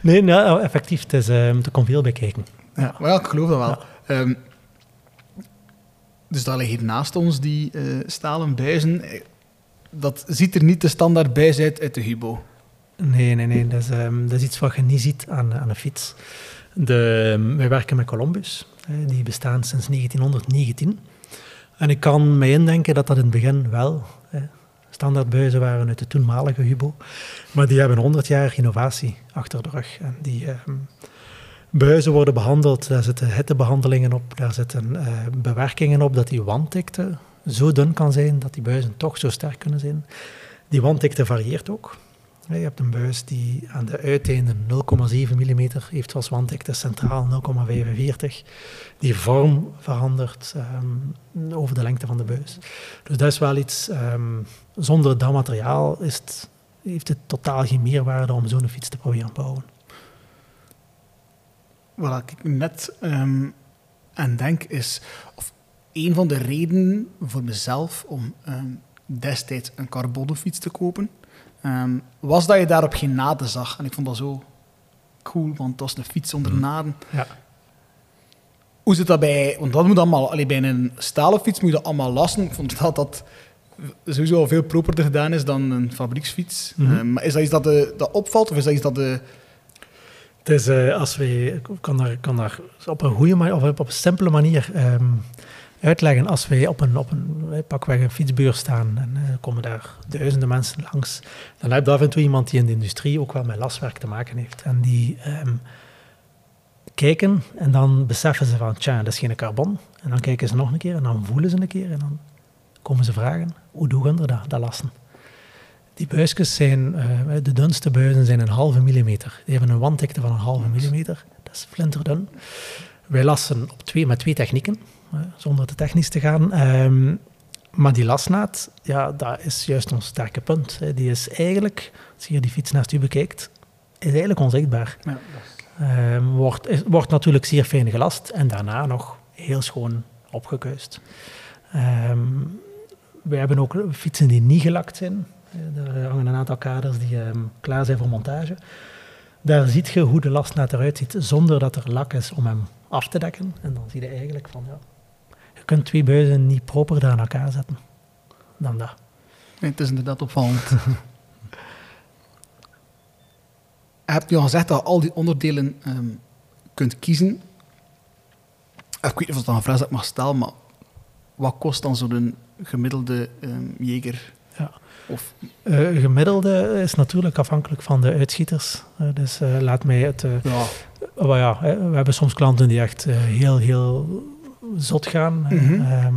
Nee, nou, effectief, het is, ehm, er komt veel bij kijken. Ja, maar ja, ik geloof dat wel. Ehm, dus ligt hier naast ons, die eh, stalen buizen. Eh, Dat ziet er niet de standaard buis uit uit de Hubo. Nee, nee, nee. Dat is, ehm, dat is iets wat je niet ziet aan, aan een fiets. De, ehm, wij werken met Columbus. die bestaan sinds 1919. En ik kan me indenken dat dat in het begin wel hè, standaardbuizen waren uit de toenmalige Hubo. Maar die hebben 100 jaar innovatie achter de rug. En die ehm, buizen worden behandeld, daar zitten hittebehandelingen op, daar zitten eh, bewerkingen op dat die wanddikte zo dun kan zijn dat die buizen toch zo sterk kunnen zijn. Die wanddikte varieert ook. Je hebt een buis die aan de uiteinden 0,7 mm heeft als wanddikte, centraal 0,45. Die vorm verandert ehm, over de lengte van de buis. Dus dat is wel iets, ehm, zonder dat materiaal is het, heeft het totaal geen meerwaarde om zo'n fiets te proberen bouwen. Wat ik net ehm, aan denk is, of een van de redenen voor mezelf om destijds een carbonenfiets te kopen, ehm, was dat je daarop geen naden zag. En ik vond dat zo cool, want dat was een fiets zonder naden. Ja. Hoe zit dat bij, want dat moet allemaal, allee, bij een stalen fiets moet je dat allemaal lassen. Ik vond dat dat sowieso al veel properder gedaan is dan een fabrieksfiets. Mhm. Ehm, maar is dat iets dat, de, dat opvalt, of is dat iets dat de... Het is, eh, als we, kan daar, kan daar op een goede manier, of op een simpele manier ehm, uitleggen. Als wij op een, op een eh, pakweg een fietsbeurs staan en eh, komen daar duizenden mensen langs, dan heb je af en toe iemand die in de industrie ook wel met laswerk te maken heeft. En die ehm, kijken en dan beseffen ze van, tja, dat is geen carbon. En dan kijken ze nog een keer en dan voelen ze een keer en dan komen ze vragen, hoe doen we dat, dat lassen? Die buisjes zijn, eh, de dunste buizen zijn een halve millimeter. Die hebben een wanddikte van een halve millimeter. Dat is flinterdun. Wij lassen op twee, met twee technieken, zonder te technisch te gaan. Ehm, maar die lasnaad, ja, dat is juist ons sterke punt. hè. Die is eigenlijk, als je hier die fiets naast u bekijkt, is eigenlijk onzichtbaar. Ja, Ehm, wordt, is- wordt natuurlijk zeer fijn gelast en daarna nog heel schoon opgekuist. Ehm we hebben ook fietsen die niet gelakt zijn. Eh, Er hangen een aantal kaders die klaar zijn voor montage. Daar ziet je hoe de lastnaad eruit ziet zonder dat er lak is om hem af te dekken. En dan zie je eigenlijk van, ja, kunt twee buizen niet proper aan elkaar zetten dan dat. Nee, het is inderdaad opvallend. Je hebt nu al gezegd dat je al die onderdelen ehm, kunt kiezen. Ik weet niet of dat een vraag is dat mag stellen, maar wat kost dan zo'n gemiddelde ehm jeger? Ja. Of, Eh, gemiddelde is natuurlijk afhankelijk van de uitschieters. Eh, dus eh, laat mij het... eh, ja, Maar ja, we hebben soms klanten die echt eh, heel, heel zot gaan. Mhm. Ehm,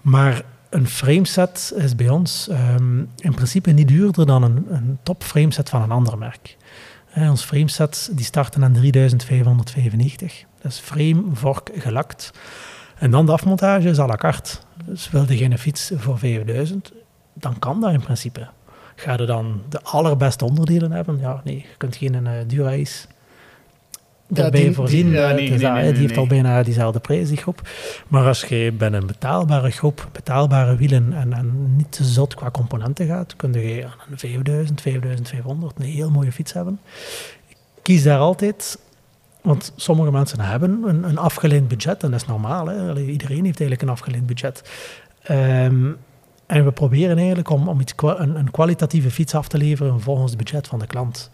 maar een frameset is bij ons ehm, in principe niet duurder dan een, een top frameset van een ander merk. Hè, ons framesets die starten aan 3595. Dat is frame, vork, gelakt. En dan de afmontage is à la carte. Dus wil je een fiets voor 5000, dan kan dat in principe. Ga je dan de allerbeste onderdelen hebben? Ja, nee, je kunt geen uh, Ja, daarbij die- voorzien. die- ja, nee, nee, nee, die heeft al bijna diezelfde prijs, die groep. Maar als je bij een betaalbare groep, betaalbare wielen en, en niet te zot qua componenten gaat, kun je aan een 5000, 5500 een heel mooie fiets hebben. Ik kies daar altijd, want sommige mensen hebben een, een afgeleend budget en dat is normaal. Hè? Iedereen heeft eigenlijk een afgeleend budget. Ehm, en we proberen eigenlijk om, om iets, een, een kwalitatieve fiets af te leveren volgens het budget van de klant.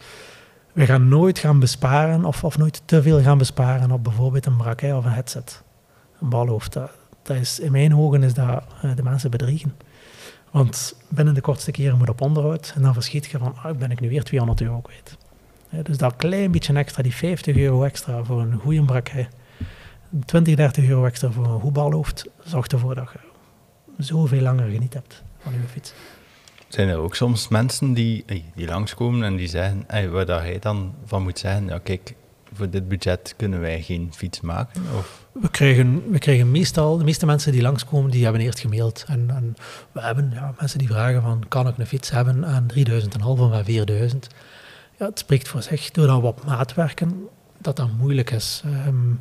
We gaan nooit gaan besparen of, of nooit te veel gaan besparen op bijvoorbeeld een braquet of een headset. Een balhoofd. Dat, is, in mijn ogen is dat eh, de mensen bedriegen. Want binnen de kortste keren moet op onderhoud en dan verschiet je van, ah, ben ik nu weer 200 euro kwijt. Dus dat klein beetje extra, die 50 euro extra voor een goede braquet, 20, 30 euro extra voor een goed balhoofd, zorgt ervoor dat je zoveel langer geniet hebt van je fiets. Zijn er ook soms mensen die, die langskomen en die zeggen, ey, waar dat hij dan van moet zeggen, ja kijk, voor dit budget kunnen wij geen fiets maken? Of, We krijgen, we krijgen meestal, de meeste mensen die langskomen, die hebben eerst gemaild. En, en we hebben ja, mensen die vragen van, kan ik een fiets hebben aan 3000 en half of aan 4000? Ja, het spreekt voor zich, doordat we op maat werken, dat dat moeilijk is. Ehm,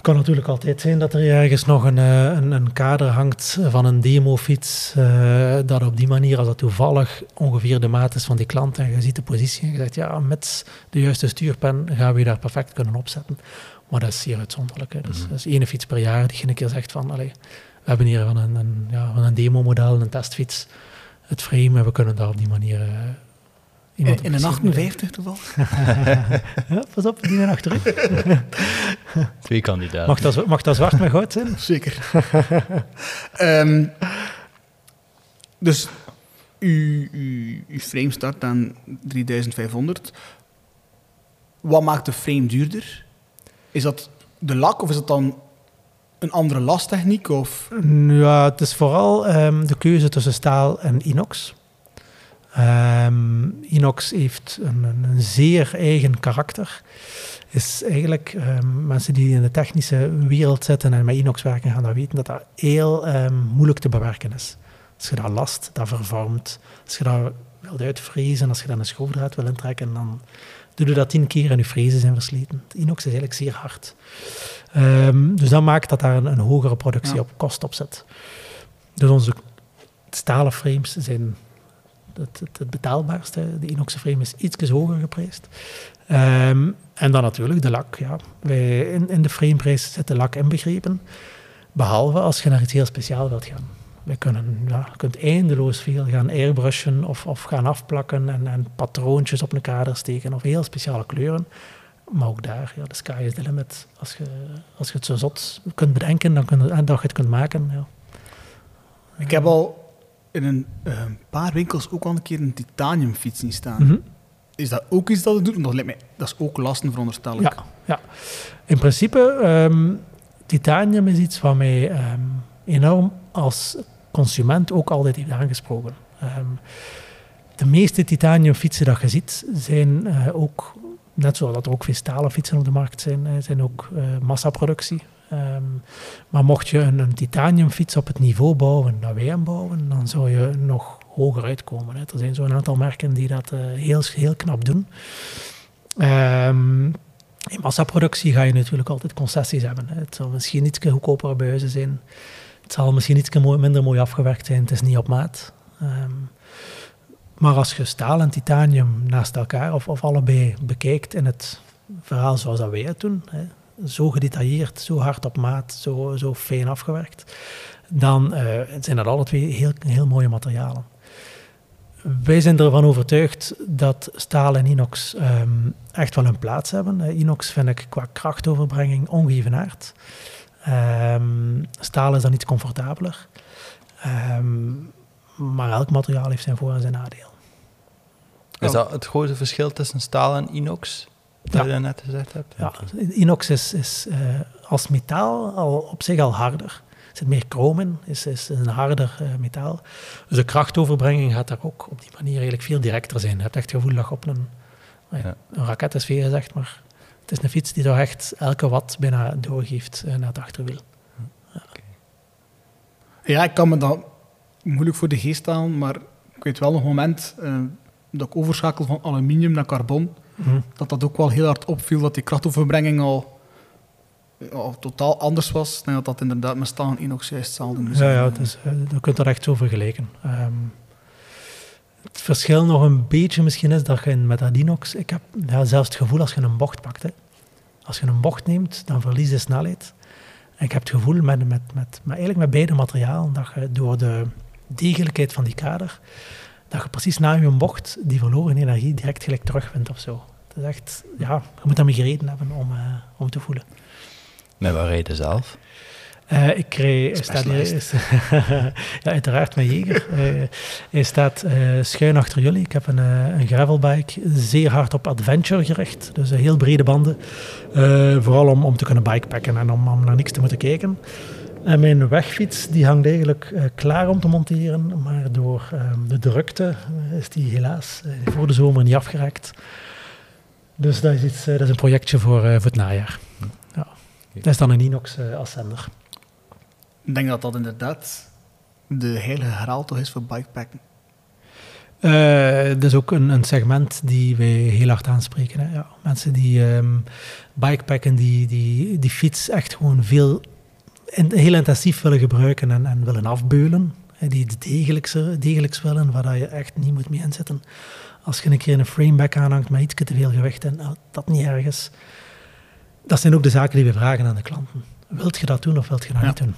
het kan natuurlijk altijd zijn dat er ergens nog een, eh, een, een kader hangt van een demofiets, eh dat op die manier, als dat toevallig ongeveer de maat is van die klant en je ziet de positie en je zegt, ja, met de juiste stuurpen gaan we je daar perfect kunnen opzetten. Maar dat is zeer uitzonderlijk. Hè. Dus, Mhm. dat is één fiets per jaar die je een keer zegt van, allee, we hebben hier van een, een, ja, van een demo-model, een testfiets, het frame en we kunnen daar op die manier... eh, iemand In, een plezier mee 58 toeval? Ja, pas op, die naar achteruit. twee kandidaten. Mag dat, mag dat zwart met goud zijn? Zeker. Ehm, dus uw, uw, uw frame start aan 3500. Wat maakt de frame duurder? Is dat de lak of is dat dan een andere lastechniek? Of? Ja, het is vooral ehm, de keuze tussen staal en inox. Ehm, inox heeft een, zeer eigen karakter. Is eigenlijk, ehm, mensen die in de technische wereld zitten en met inox werken, gaan dat weten dat dat heel ehm, moeilijk te bewerken is. Als je dat last, dat vervormt. Als je dat wilt uitvrezen, als je dan een schroefdraad wil intrekken, dan doe je dat tien keer en je frezen zijn versleten. Het inox is eigenlijk zeer hard. Dus dat maakt dat daar een, een hogere productie Ja. op kost op zit. Dus onze stalen frames zijn het, het, betaalbaarste. De inoxen frame is iets hoger geprijsd. Ehm, en dan natuurlijk de lak. Ja. Wij, in, in de frameprijs zit de lak inbegrepen. Behalve als je naar iets heel speciaal wilt gaan. We kunnen, ja, je kunt eindeloos veel gaan airbrushen of, of gaan afplakken en, en patroontjes op een kader steken of heel speciale kleuren. Maar ook daar, ja, de sky is the limit. Als je, als je het zo zot kunt bedenken dan kun je, en dat je het kunt maken. Ja. Ik heb al in een eh, paar winkels ook al een keer een titaniumfiets zien staan. Mhm. Is dat ook iets dat het doet? Want dat, lijkt mij, dat is ook lasten, veronderstel ik. Ja, ja. In principe, ehm, titanium is iets wat mij ehm, enorm als consument ook altijd heeft aangesproken. Ehm, de meeste titaniumfietsen dat je ziet, zijn eh, ook, net zoals dat er ook veel stalen fietsen op de markt zijn, eh, zijn ook eh, massaproductie. Ehm, maar mocht je een, een titaniumfiets op het niveau bouwen dat wij bouwen, dan zou je nog hoger uitkomen. Hè. Er zijn zo'n aantal merken die dat eh, heel, heel knap doen. Ehm, in massaproductie ga je natuurlijk altijd concessies hebben. Hè. Het zal misschien iets goedkopere buizen zijn. Het zal misschien iets minder mooi afgewerkt zijn. Het is niet op maat. Ehm, maar als je staal en titanium naast elkaar of, of allebei bekijkt in het verhaal zoals dat wij het doen, hè, zo gedetailleerd, zo hard op maat, zo, zo fijn afgewerkt, dan eh, zijn dat alle twee heel, heel mooie materialen. Wij zijn ervan overtuigd dat staal en inox ehm, echt wel een plaats hebben. Eh, inox vind ik qua krachtoverbrenging ongeëvenaard. Ehm staal is dan iets comfortabeler. Ehm, maar elk materiaal heeft zijn voor- en zijn nadeel. Is dat het grote verschil tussen staal en inox? Dat Ja. je dat net gezegd hebt? Ja, inox is, is eh, als metaal al op zich al harder. Er zit meer chroom in, is, is een harder eh, metaal. Dus de krachtoverbrenging gaat daar ook op die manier eigenlijk veel directer zijn. Je hebt echt het gevoel dat je op een, Ja. een raket is veel gezegd, maar het is een fiets die toch echt elke watt bijna doorgeeft eh, naar het achterwiel. Ja, ik kan me dat moeilijk voor de geest halen, maar ik weet wel een moment eh, dat ik overschakel van aluminium naar carbon, Dat dat ook wel heel hard opviel, dat die krachtoverbrenging al, al totaal anders was. Ik denk dat dat inderdaad met staal en inox juist hetzelfde moet Ja, ja het is, eh, je kunt dat echt zo vergelijken. Ehm, het verschil nog een beetje misschien is dat je met dat inox... Ik heb ja, zelfs het gevoel als je een bocht pakt. Hè. Als je een bocht neemt, dan verlies je snelheid. En ik heb het gevoel met, met, met, met, eigenlijk met beide materialen dat je door de degelijkheid van die kader, dat je precies na je bocht die verloren energie direct gelijk terugwint of zo. Het Dat is echt, ja, je moet daarmee gereden hebben om, eh, om te voelen. Met wat reden zelf? Eh, ik kreeg, staat hier, ja, uiteraard met Jeger. Eh, hij staat schuin achter jullie. Ik heb een, een gravelbike, zeer hard op adventure gericht. Dus heel brede banden. Vooral om, om te kunnen bikepacken en om, om naar niks te moeten kijken. En mijn wegfiets die hangt eigenlijk eh, klaar om te monteren, maar door ehm, de drukte eh, is die helaas eh, voor de zomer niet afgeraakt. Dus dat is, iets, dat is een projectje voor, eh, voor het najaar. Ja. Dat is dan een Inox eh, ascender. Ik denk dat dat inderdaad de heilige graal toch is voor bikepacken. Eh, dat is ook een, een segment die wij heel hard aanspreken. Hè? Ja, mensen die ehm bikepacken, die, die die fiets echt gewoon veel, heel intensief willen gebruiken en, en willen afbeulen. Die het degelijkse, degelijks willen, waar je echt niet moet mee inzetten. Als je een keer een frameback aanhangt met iets te veel gewicht en nou, dat niet ergens. Dat zijn ook de zaken die we vragen aan de klanten. Wilt je dat doen of wilt je dat Ja. niet doen?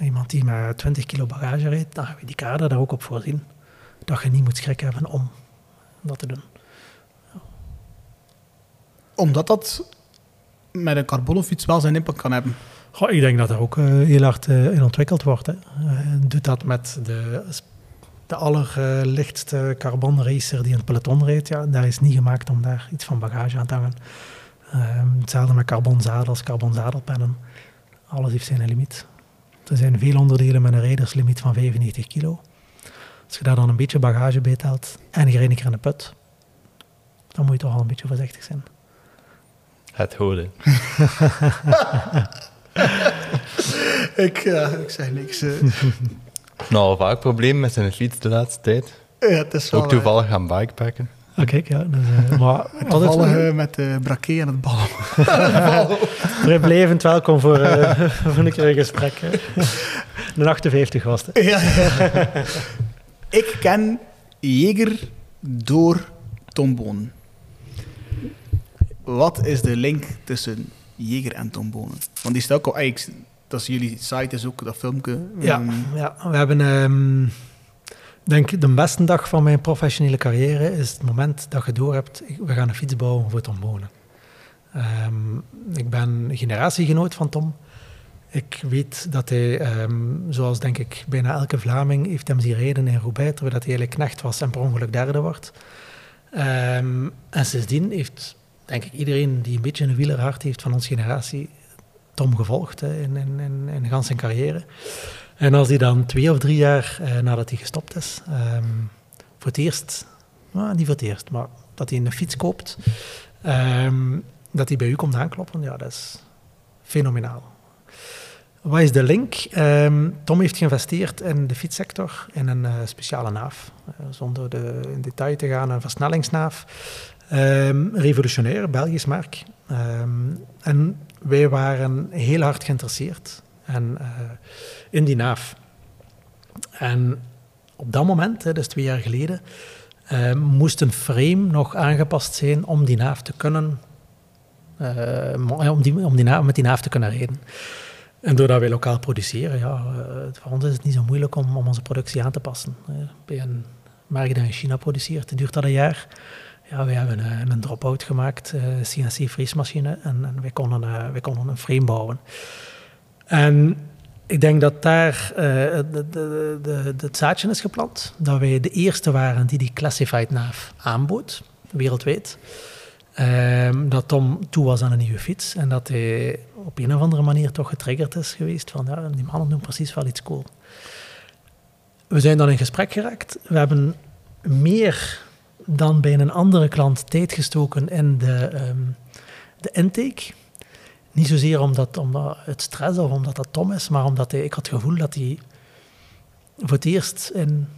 Iemand die met 20 kilo bagage rijdt, dan gaan we die kader daar ook op voorzien dat je niet moet schrik hebben om dat te doen. Omdat dat met een carbonenfiets wel zijn impact kan hebben. Goh, ik denk dat er ook eh, heel hard eh, in ontwikkeld wordt. Hè. Eh, doet dat met de, de allerlichtste carbon racer die in het peloton rijdt. Ja, daar is niet gemaakt om daar iets van bagage aan te hangen. Ehm, hetzelfde met carbon zadels, carbon zadelpennen. Alles heeft zijn limiet. Er zijn veel onderdelen met een rijderslimiet van 95 kilo. Als je daar dan een beetje bagage bij telt en je rijdt een keer in de put, dan moet je toch al een beetje voorzichtig zijn. Het hoorde. Ik, ja, ik zeg niks. eh. Nou, vaak probleem met zijn fiets de laatste tijd. ja, het is wel, Ook toevallig gaan bikepacken. Ah, kijk, ja. Dus, eh, maar eh, altijd, toevallig eh, met de braquet en het bal. Blijvend welkom voor, eh, voor een keer een gesprek. hè. Een 58 was het. Ja. ik ken Jeger door Tom Bonen. Wat is de link tussen Jeger en Tom Bonen? Want die staat ook al... eigenlijk, Dat is jullie site, is ook dat filmpje. Ja, Ehm, ja, we hebben... ehm, denk de beste dag van mijn professionele carrière is het moment dat je door hebt, we gaan een fiets bouwen voor Tom Bonen. Ehm, ik ben generatiegenoot van Tom. Ik weet dat hij, zoals denk ik bijna elke Vlaming, heeft hem zien rijden in Roubaix, terwijl dat hij eigenlijk knecht was en per ongeluk derde wordt. En sindsdien heeft, denk ik, iedereen die een beetje een wielerhart heeft van onze generatie, Tom gevolgd hè, in, in, in, in gans zijn carrière. En als hij dan twee of drie jaar eh, nadat hij gestopt is, ehm, voor het eerst, nou, niet voor het eerst, maar dat hij een fiets koopt, ehm, dat hij bij u komt aankloppen, ja, dat is fenomenaal. Wat is de link? Ehm, Tom heeft geïnvesteerd in de fietssector in een eh, speciale naaf. Eh, zonder de, in detail te gaan, een versnellingsnaaf. Ehm, revolutionair, Belgisch merk. Ehm, en wij waren heel hard geïnteresseerd en, eh, in die naaf. En op dat moment, hè, dus twee jaar geleden, eh, moest een frame nog aangepast zijn om die naaf te kunnen, eh, om, die, om die naaf, met die naaf te kunnen rijden. En doordat wij lokaal produceren, ja, eh, voor ons is het niet zo moeilijk om, om onze productie aan te passen. Bij een merk dat in China produceert, duurt dat een jaar. Ja, hebben een, een drop-out gemaakt, eh, CNC-vriesmachine, en, en wij, konden, eh, wij konden een frame bouwen. En ik denk dat daar eh, het zaadje is geplant. Dat wij de eerste waren die die classified naaf aanbood, wereldwijd. Ehm, dat Tom toe was aan een nieuwe fiets. En dat hij op een of andere manier toch getriggerd is geweest van ja, die mannen doen precies wel iets cool. We zijn dan in gesprek geraakt. We hebben meer dan bij een andere klant tijd gestoken in de, ehm, de intake. Niet zozeer omdat, omdat het stress of omdat dat Tom is, maar omdat hij, ik had het gevoel dat hij voor het eerst in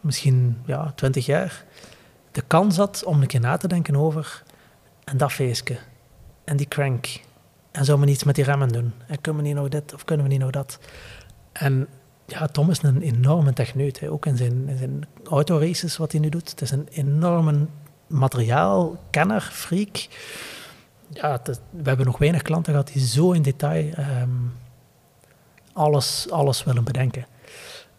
misschien ja, 20 jaar de kans had om een keer na te denken over en dat feestje en die crank en zou men iets met die remmen doen en kunnen we niet nog dit of kunnen we niet nog dat. En ja, Tom is een enorme techneut, ook in zijn, in zijn autoraces wat hij nu doet. Het is een enorme materiaalkenner, freak ja, we hebben nog weinig klanten gehad die zo in detail ehm, alles, alles willen bedenken.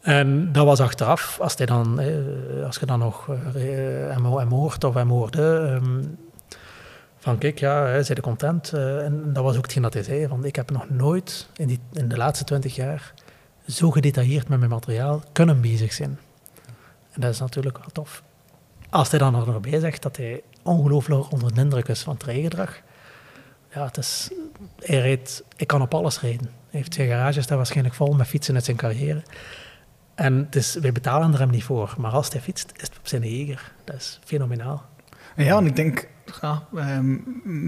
En dat was achteraf, als, hij dan, eh, als je dan nog eh, hem, hem hoort of hem hoorde, ehm, Van kijk, ja, zijn content? Eh, en dat was ook hetgeen dat hij zei. Van, ik heb nog nooit in, die, in de laatste twintig jaar zo gedetailleerd met mijn materiaal kunnen bezig zijn. En dat is natuurlijk wel tof. Als hij dan nog erbij zegt dat hij ongelooflijk onder de indruk is van het rijgedrag. Ja, het is, hij rijdt, ik kan op alles rijden. Hij heeft zijn garage staan waarschijnlijk vol met fietsen uit zijn carrière. En het is, wij betalen er hem niet voor. Maar als hij fietst, is het op zijn jeger. Dat is fenomenaal. Ja, en ik denk, ja, ehm,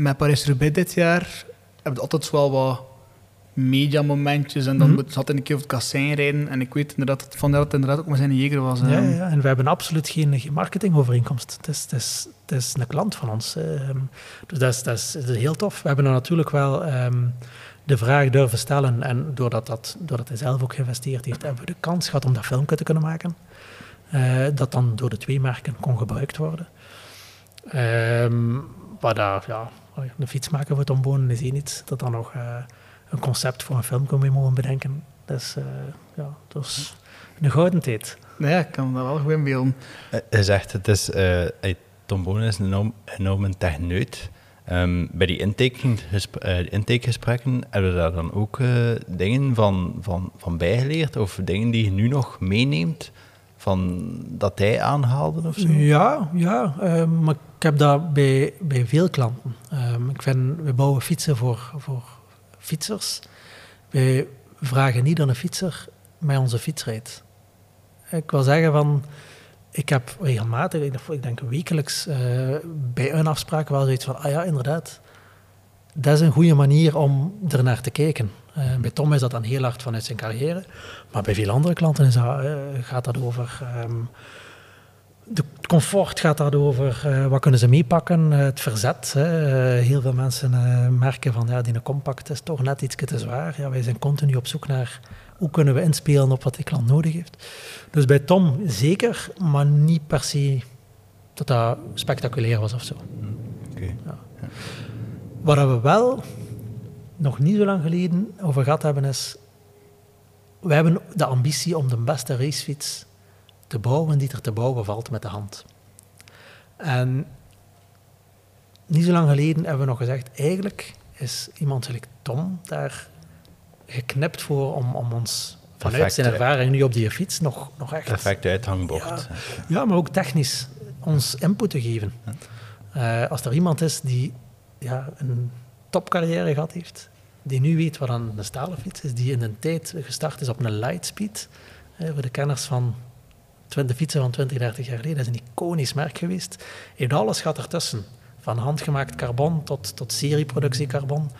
met Paris-Roubaix dit jaar hebben we altijd wel wat mediamomentjes en dan Mhm. zat hij een keer op het kassein rijden en ik weet inderdaad dat Van het inderdaad ook maar zijn jeger was. Ja, ehm. ja, en we hebben absoluut geen, geen marketingovereenkomst. Het is, het, is, het is een klant van ons. ehm. dus dat is, dat, is, dat is heel tof. We hebben er natuurlijk wel ehm, de vraag durven stellen. En doordat, dat, doordat hij zelf ook geïnvesteerd heeft, hebben we de kans gehad om dat filmpje te kunnen maken. Eh, dat dan door de twee merken kon gebruikt worden. Ehm maar daar, ja, een fietsmaker voor Tom Bonen is één iets. Dat dan nog eh, een concept voor een film mee mogen bedenken. Dat is, eh, ja, dat is een gouden tijd. Nou ja, ik kan me dat wel goed inbeelden. Eh, Hij zegt, het is, eh, hij- Tom Bonen is een enorm, enorm een techneut. Ehm, bij die intakegesp- intakegesprekken hebben we daar dan ook eh, dingen van, van, van bijgeleerd? Of dingen die je nu nog meeneemt, van, dat hij aanhaalde of zo? Ja, ja eh, maar ik heb dat bij, bij veel klanten. Ehm, ik vind, we bouwen fietsen voor, voor fietsers. Wij vragen niet aan een fietser met onze fiets rijdt. Ik wil zeggen van, ik heb regelmatig, ik denk- wekelijks, eh, bij een afspraak wel zoiets van, ah ja, inderdaad, dat is een goede manier om ernaar te kijken. Eh, bij Tom is dat dan heel hard vanuit zijn carrière, maar bij veel andere klanten is dat, eh, gaat dat over... ehm, het comfort gaat daarover, eh wat kunnen ze meepakken, eh, het verzet. Hè. Eh, heel veel mensen merken van ja, die compact is toch net iets te zwaar. Ja, wij zijn continu op zoek naar hoe kunnen we inspelen op wat die klant nodig heeft. Dus bij Tom zeker, maar niet per se dat dat spectaculair was of zo. Oké. Waar we wel nog niet zo lang geleden over gehad hebben is, we hebben de ambitie om de beste racefiets te bouwen die er te bouwen valt met de hand. En niet zo lang geleden hebben we nog gezegd, eigenlijk is iemand zoals Tom daar geknipt voor om, om ons vanuit Perfect, zijn ervaring nu op die fiets nog, nog echt... Perfecte uithangbord. Ja, maar ook technisch ons input te geven. Eh, als er iemand is die ja, een topcarrière gehad heeft, die nu weet wat een stalen fiets is, die in een tijd gestart is op een lightspeed, eh, voor de kenners van 20 fietsen van 20, 30 jaar geleden, dat is een iconisch merk geweest. Heeft alles gaat ertussen, van handgemaakt carbon tot, tot serieproductie carbon.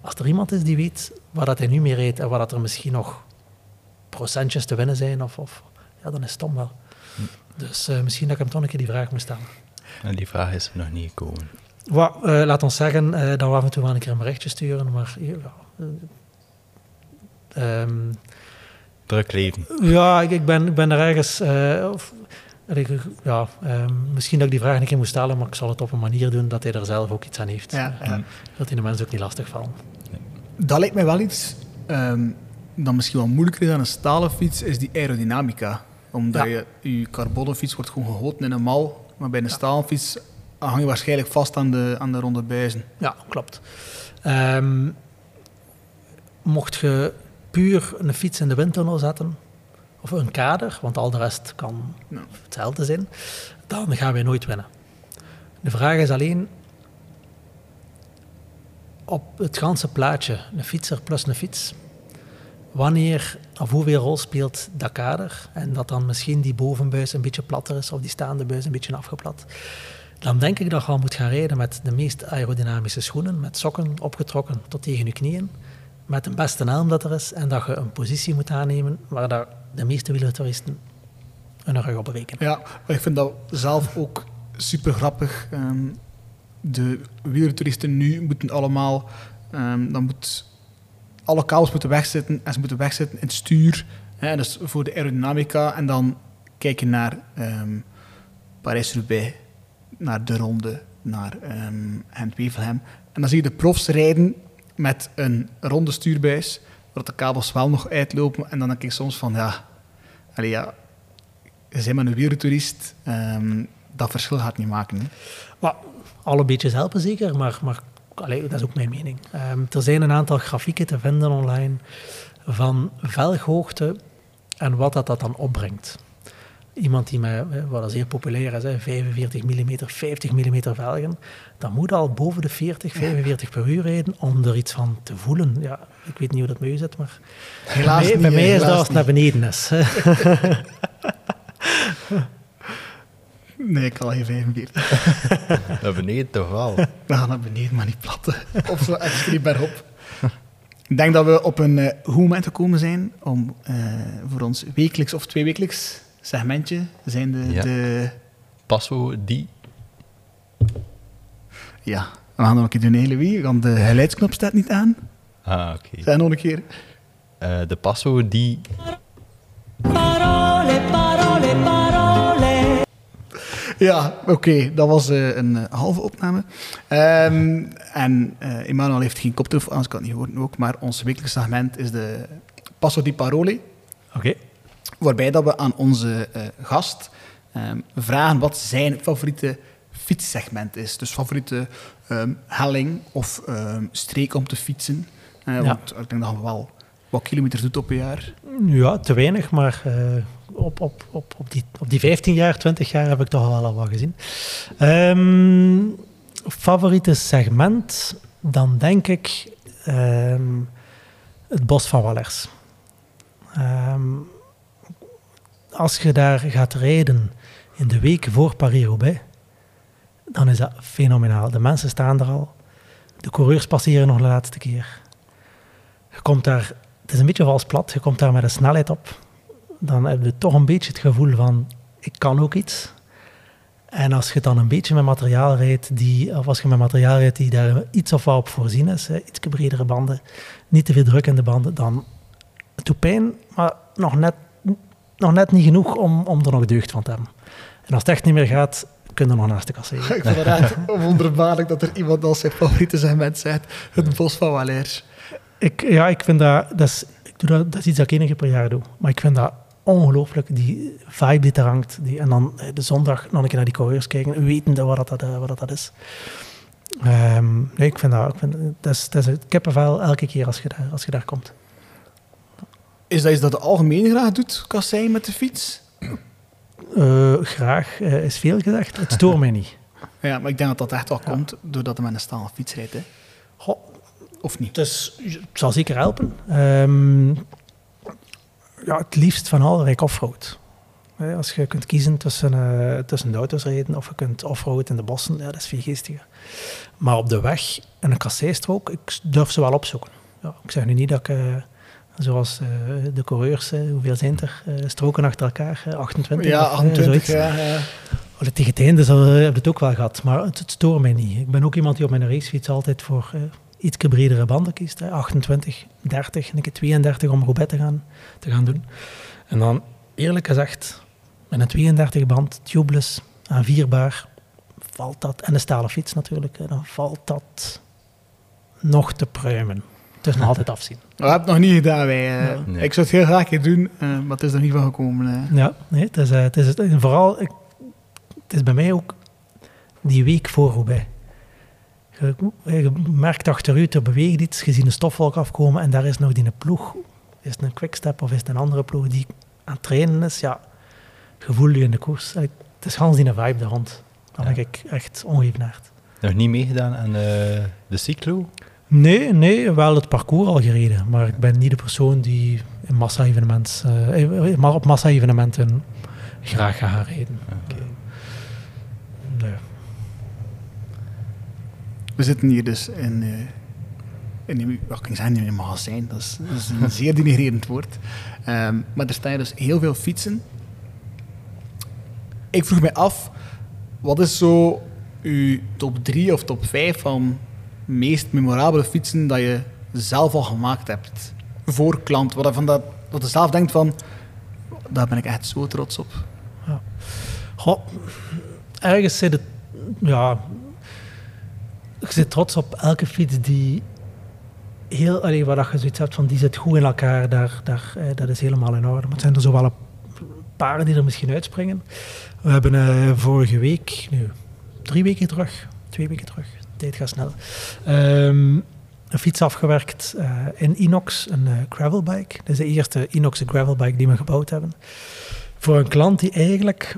Als er iemand is die weet waar dat hij nu mee rijdt en waar dat er misschien nog procentjes te winnen zijn, of, of, ja, dan is het Tom wel. Dus eh, misschien dat ik hem toch een keer die vraag moet stellen. En die vraag is nog niet gekomen. Wat, eh, laat ons zeggen eh, dat we af en toe wel een keer een berichtje sturen, maar ja, eh, ehm, Druk leven. ja ik, ik, ben, ik ben er ergens... eh, of, ja, ehm, misschien dat ik die vraag een keer moet stellen, maar ik zal het op een manier doen dat hij er zelf ook iets aan heeft. Ja, ja. Dat hij de mensen ook niet lastig vallen. Dat lijkt mij wel iets ehm, dat misschien wel moeilijker is aan een stalen fiets, is die aerodynamica. Omdat Ja. je, je carbonen fiets wordt gewoon gegoten in een mal, maar bij een stalen fiets hang je waarschijnlijk vast aan de, aan de ronde buizen. Ja, klopt. Ehm, mocht je puur een fiets in de windtunnel zetten, of een kader, want al de rest kan hetzelfde zijn, dan gaan wij nooit winnen. De vraag is alleen, op het ganse plaatje, een fietser plus een fiets, wanneer of hoeveel rol speelt dat kader en dat dan misschien die bovenbuis een beetje platter is of die staande buis een beetje afgeplat, dan denk ik dat je al moet gaan rijden met de meest aerodynamische schoenen, met sokken opgetrokken tot tegen je knieën, met de beste helm dat er is en dat je een positie moet aannemen waar de meeste wielertouristen hun rug op breken. Ja, ik vind dat zelf ook super grappig. Ehm, de wielertouristen nu moeten allemaal, ehm, dan moet alle kabels moeten wegzitten en ze moeten wegzitten in het stuur. Hè, dus voor de aerodynamica en dan kijken naar ehm Parijs-Roubaix, naar de ronde, naar ehm Gent-Wevelgem. En dan zie je de profs rijden met een ronde stuurbuis, waar de kabels wel nog uitlopen. En dan denk ik soms van, ja, allee, ja je bent maar een wereldtoerist, ehm, dat verschil gaat niet maken. Hè. Maar alle beetjes helpen zeker, maar, maar allee, dat is ook mijn mening. Ehm, er zijn een aantal grafieken te vinden online van velghoogte en wat dat, dat dan opbrengt. Iemand die met, eh, wat dat zeer populair is, hè, 45 mm, 50 mm velgen, dan moet al boven de 40, 45 per uur rijden om er iets van te voelen. Ja, ik weet niet hoe dat met u zit, maar Helaas bij, niet, bij mij is dat als het naar beneden is. Nee, ik kan al geen 45. Naar beneden toch wel. We gaan naar beneden, maar niet platte. Of zo extreem bergop. Ik denk dat we op een eh, goed moment gekomen zijn om eh, voor ons wekelijks of tweewekelijks segmentje zijn de, Ja. de Passo die. ja, we gaan nog een keer doen hele wie, want de geluidsknop staat niet aan. Ah, oké. Zeg nog een keer. Eh, de Passo die. Parole, parole, parole. Ja, oké, dat was eh, een eh, halve opname. Ehm, en eh Emmanuel heeft geen koptelefoon, anders kan het niet horen ook, maar ons wekelijks segment is de Passo di Parole. Oké. Waarbij dat we aan onze eh, gast ehm, vragen wat zijn favoriete fietssegment is. Dus favoriete ehm, helling of ehm, streek om te fietsen. Eh, Want ik denk dat je wel wat kilometers doet op een jaar. Ja, te weinig, maar eh, op, op, op, op, die, op die 15 jaar, 20 jaar heb ik toch wel al wat gezien. Favoriete segment, dan denk ik het Bos van Wallers. Ehm, als je daar gaat rijden in de week voor Paris-Roubaix, dan is dat fenomenaal. De mensen staan er al. De coureurs passeren nog de laatste keer. Je komt daar, het is een beetje vals plat, je komt daar met een snelheid op. Dan heb je toch een beetje het gevoel van, ik kan ook iets. En als je dan een beetje met materiaal rijdt, die, of als je met materiaal rijdt die daar iets of wat op voorzien is, iets bredere banden, niet te veel druk in de banden, dan het doet pijn, maar nog net, nog net niet genoeg om, om er nog deugd van te hebben. En als het echt niet meer gaat, kun je er nog naast de kasseren. ik vind het echt wonderbaarlijk dat er iemand als zijn favoriete segment zegt. Het Bos van Valers. Ik, ja, ik vind dat, dat is, ik doe dat, dat is iets dat ik één keer per jaar doe. Maar ik vind dat ongelooflijk, die vibe die er hangt. Die, en dan eh, de zondag nog een keer naar die coureurs kijken, wetende wat dat, eh, wat dat, dat is. Ehm, nee, ik vind dat, ik vind, dat is, dat is het kippenvel elke keer als je daar, als je daar komt. Is dat iets dat de algemeen graag doet, Kassei, met de fiets? Eh, graag eh, is veel gezegd. Het stoort mij niet. Ja, maar ik denk dat dat echt wel komt doordat hij met een stalen fiets rijdt. Hè. Goh, Of niet? Dus het zal zeker helpen. Ehm, ja, het liefst van al rijk offroad. Hè, Als je kunt kiezen tussen, eh, tussen de auto's rijden of je kunt offroad in de bossen, ja, dat is veel geestiger. Maar op de weg en een kasseistrook, ik durf ze wel opzoeken. Ja, ik zeg nu niet dat ik, eh, zoals eh, de coureurs, hoeveel zijn er, eh, stroken achter elkaar, eh, 28 Ja, of, eh, 28, zoiets. ja. ja. Tegen het einde zal- heb ik het ook wel gehad, maar het, het stoort mij niet. Ik ben ook iemand die op mijn racefiets altijd voor iets bredere banden kiest. Hè. 28, 30 en ik heb 32 om Roubaix te gaan, te gaan doen. En dan, eerlijk gezegd, met een 32 band, tubeless, aanvierbaar, valt dat, en een stalen fiets natuurlijk, dan valt dat nog te pruimen. Het is nog altijd afzien. We hebben het nog niet gedaan, wij. eh. Ja. Nee. Ik zou het heel graag een keer doen, eh, maar het is er niet van gekomen. eh. Ja, nee, het is, het is en vooral, ik, het is bij mij ook die week voor Roubaix. Je, je merkt achter u, er beweegt iets, je ziet een stofwolk afkomen en daar is nog die een ploeg. Is het een quickstep of is het een andere ploeg die aan het trainen is? Ja, je voelt je in de koers. Het is gans die vibe daar rond. Dan Ja. ben ik echt ongevenaard. Nog niet meegedaan aan eh, de cyclo? Nee, nee, wel het parcours al gereden. Maar ik ben niet de persoon die in eh, eh, maar op massa-evenementen graag gaat gaan rijden. Nee. We zitten hier dus in, eh in een, wat kan ik zeggen, in een magazijn. Dat is, dat is een zeer denigrerend woord. Ehm, maar er staan dus heel veel fietsen. Ik vroeg mij af, wat is zo uw top 3 of top 5 van meest memorabele fietsen dat je zelf al gemaakt hebt voor klant? Wat je, dat, je zelf denkt van, daar ben ik echt zo trots op. Goh, ergens zit het, ja, je zit trots op elke fiets die heel, allee, waar je zoiets hebt van die zit goed in elkaar, daar, daar, eh, dat is helemaal in orde. Maar het zijn er zo wel een paar die er misschien uitspringen. We hebben eh, vorige week, nu, drie weken terug, twee weken terug. Tijd gaat snel. Ehm, een fiets afgewerkt eh, in inox, een eh, gravelbike. Dat is de eerste inox gravelbike die we gebouwd hebben. Voor een klant die eigenlijk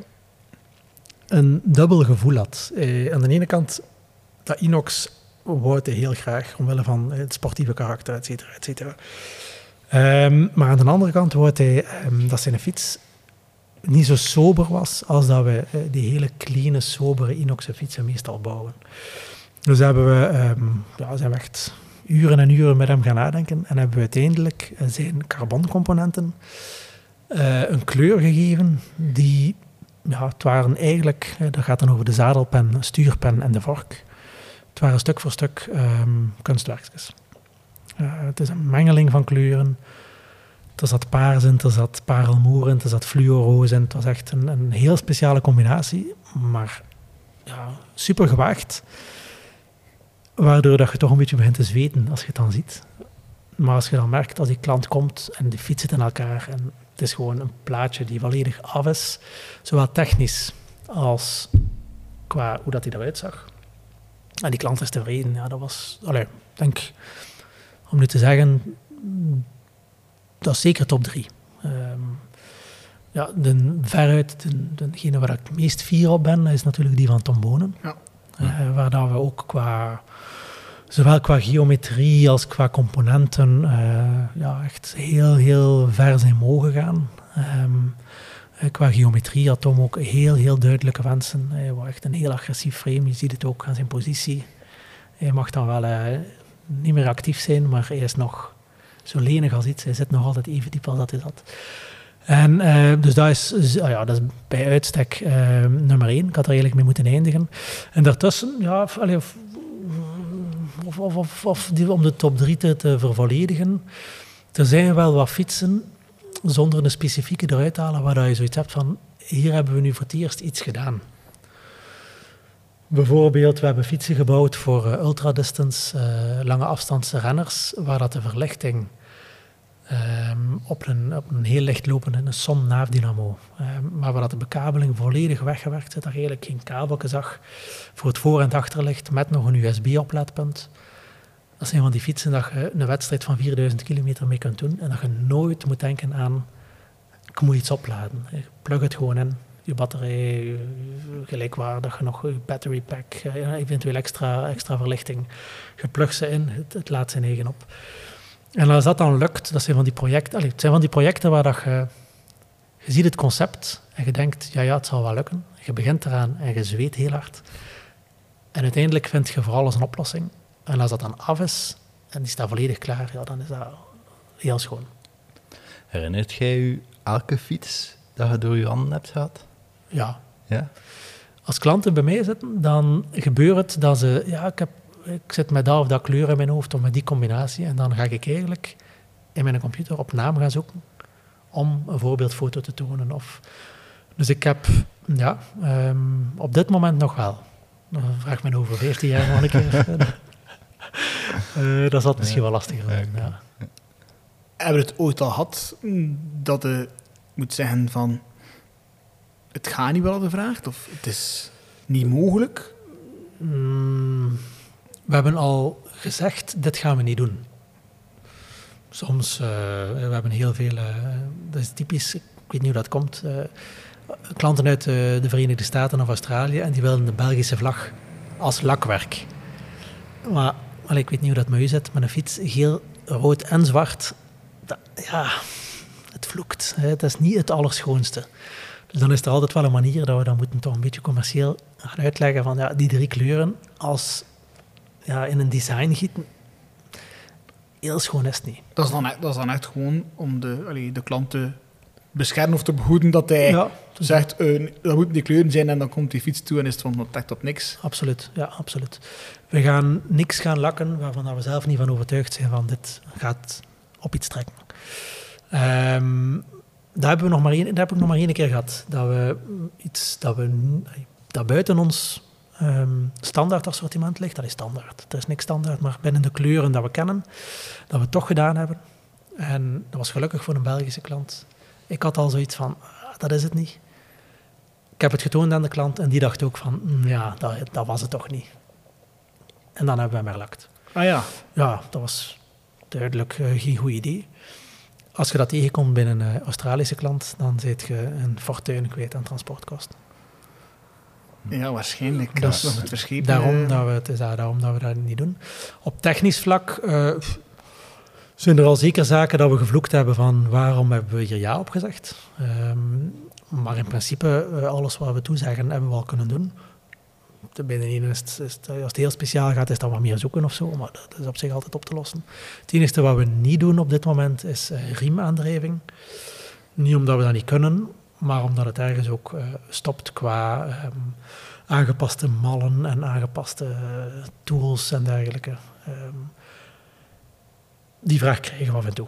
een dubbel gevoel had. Eh, aan de ene kant, dat inox hij heel graag, omwille van het sportieve karakter, et cetera, et cetera. Ehm, maar aan de andere kant wou hij ehm, dat zijn fiets niet zo sober was als dat we die hele clean, sobere inoxen fietsen meestal bouwen. Dus hebben we, ehm, ja, zijn echt uren en uren met hem gaan nadenken en hebben we uiteindelijk eh, zijn carboncomponenten eh, een kleur gegeven die, ja, het waren eigenlijk, eh, dat gaat dan over de zadelpen, stuurpen en de vork. Het waren stuk voor stuk ehm kunstwerkjes. Het is een mengeling van kleuren. Er zat paars in, er zat parelmoer in, er zat fluoroos in. Het was echt een, een heel speciale combinatie, maar ja, super gewaagd. Waardoor dat je toch een beetje begint te zweten als je het dan ziet. Maar als je dan merkt, als die klant komt en die fiets zit in elkaar en het is gewoon een plaatje die volledig af is, zowel technisch als qua hoe dat hij eruit zag. En die klant is tevreden. Ja, dat was, allee, denk, om nu te zeggen, dat is zeker top drie. Ehm, ja, de, veruit de, degene waar ik het meest fier op ben, is natuurlijk die van Tom Bonen. Ja. Eh, waar dat we ook qua, zowel qua geometrie als qua componenten, eh, ja, echt heel, heel ver zijn mogen gaan. Ehm, eh, qua geometrie had Tom ook heel, heel duidelijke wensen. Hij wou echt een heel agressief frame. Je ziet het ook aan zijn positie. Hij mag dan wel eh, niet meer actief zijn, maar hij is nog zo lenig als iets. Hij zit nog altijd even diep als dat hij zat. En dus dat is, ah ja, dat is bij uitstek nummer één. Ik had er eigenlijk mee moeten eindigen. En daartussen, ja, allee, of, of, of, die, om de top drie te, te vervolledigen. Er zijn wel wat fietsen, zonder een specifieke eruit halen, waar je zoiets hebt van, hier hebben we nu voor het eerst iets gedaan. Bijvoorbeeld, we hebben fietsen gebouwd voor eh, ultradistance, eh, lange afstandsrenners, waar dat de verlichting ehm, op, een, op een heel licht lopende een naafdynamo, ehm, maar waar de bekabeling volledig weggewerkt zit, je eigenlijk geen kabelje zag voor het voor- en achterlicht met nog een USB-oplaadpunt. Dat zijn van die fietsen dat je een wedstrijd van 4000 kilometer mee kunt doen en dat je nooit moet denken aan ik moet iets opladen. Plug het gewoon in. Je batterij, je- gelijk waar dat je nog je battery pack, eh, eventueel extra, extra verlichting. Je plugt ze in, het, het laat zijn eigen op. En als dat dan lukt, dat zijn van die projecten, allee, het zijn van die projecten waar dat je, je ziet het concept en je denkt, ja, ja, het zal wel lukken. Je begint eraan en je zweet heel hard. En uiteindelijk vind je voor alles een oplossing. En als dat dan af is en die staat volledig klaar, ja, dan is dat heel schoon. Herinnert jij je elke fiets dat je door je handen hebt gehad? Ja, Ja? als klanten bij mij zitten, dan gebeurt het dat ze, ja, ik, heb, ik zit met dat of dat kleur in mijn hoofd of met die combinatie. En dan ga ik eigenlijk in mijn computer op naam gaan zoeken om een voorbeeldfoto te tonen. Of, dus ik heb, ja, ehm, op dit moment nog wel. Dan vraag me over 14 jaar nog een keer. Eh, dat zat misschien wel lastiger zijn. Ja. Hebben we het ooit al gehad dat je moet zeggen van het gaat niet wel hadden gevraagd of het is niet mogelijk? Mm, we hebben al gezegd, dit gaan we niet doen. Soms, eh, we hebben heel veel, eh, dat is typisch, ik weet niet hoe dat komt, eh, klanten uit de Verenigde Staten of Australië en die willen de Belgische vlag als lakwerk. Maar ik weet niet hoe dat met u zit, maar een fiets, geel, rood en zwart, ja, het vloekt. Hè. Het is niet het allerschoonste. Dus dan is er altijd wel een manier dat we dat moeten toch een beetje commercieel gaan uitleggen van ja, die drie kleuren als ja, in een design gieten. Heel schoon is het niet. Dat is dan, dat is dan echt gewoon om de, allee, de klant te beschermen of te behoeden dat hij Ja, zegt eh, dat moeten die kleuren zijn en dan komt die fiets toe en is het van trekt op niks. absoluut. Ja, absoluut. We gaan niks gaan lakken waarvan we zelf niet van overtuigd zijn van dit gaat op iets trekken. Ehm, daar, hebben we nog maar één, daar heb ik nog maar één keer gehad. Dat we iets dat, we, dat buiten ons ehm, standaard assortiment ligt. Dat is standaard. Er is niks standaard, maar binnen de kleuren dat we kennen, dat we het toch gedaan hebben. En dat was gelukkig voor een Belgische klant. Ik had al zoiets van, ah, dat is het niet. Ik heb het getoond aan de klant en die dacht ook van, "Mm, ja, dat, dat was het toch niet. En dan hebben we Merlakt. Ah ja. Ja, dat was duidelijk eh, geen goed idee. Als je dat tegenkomt binnen een Australische klant, dan zit je een fortuin kwijt aan transportkosten. Ja, waarschijnlijk. Het. Daarom, eh, dat we, het is daar- daarom dat we dat niet doen. Op technisch vlak eh, zijn er al zeker zaken dat we gevloekt hebben van waarom hebben we hier ja op gezegd. Ehm, maar in principe, eh, alles wat we toezeggen, hebben we al kunnen doen. De is, het- is het- als het heel speciaal gaat, is dat wat meer zoeken of zo, maar dat is op zich altijd op te lossen. Het enige wat we niet doen op dit moment is eh, riemaandrijving. Niet omdat we dat niet kunnen, maar omdat het ergens ook eh, stopt qua ehm, aangepaste mallen en aangepaste eh, tools en dergelijke. Ehm, die vraag krijgen we af en toe.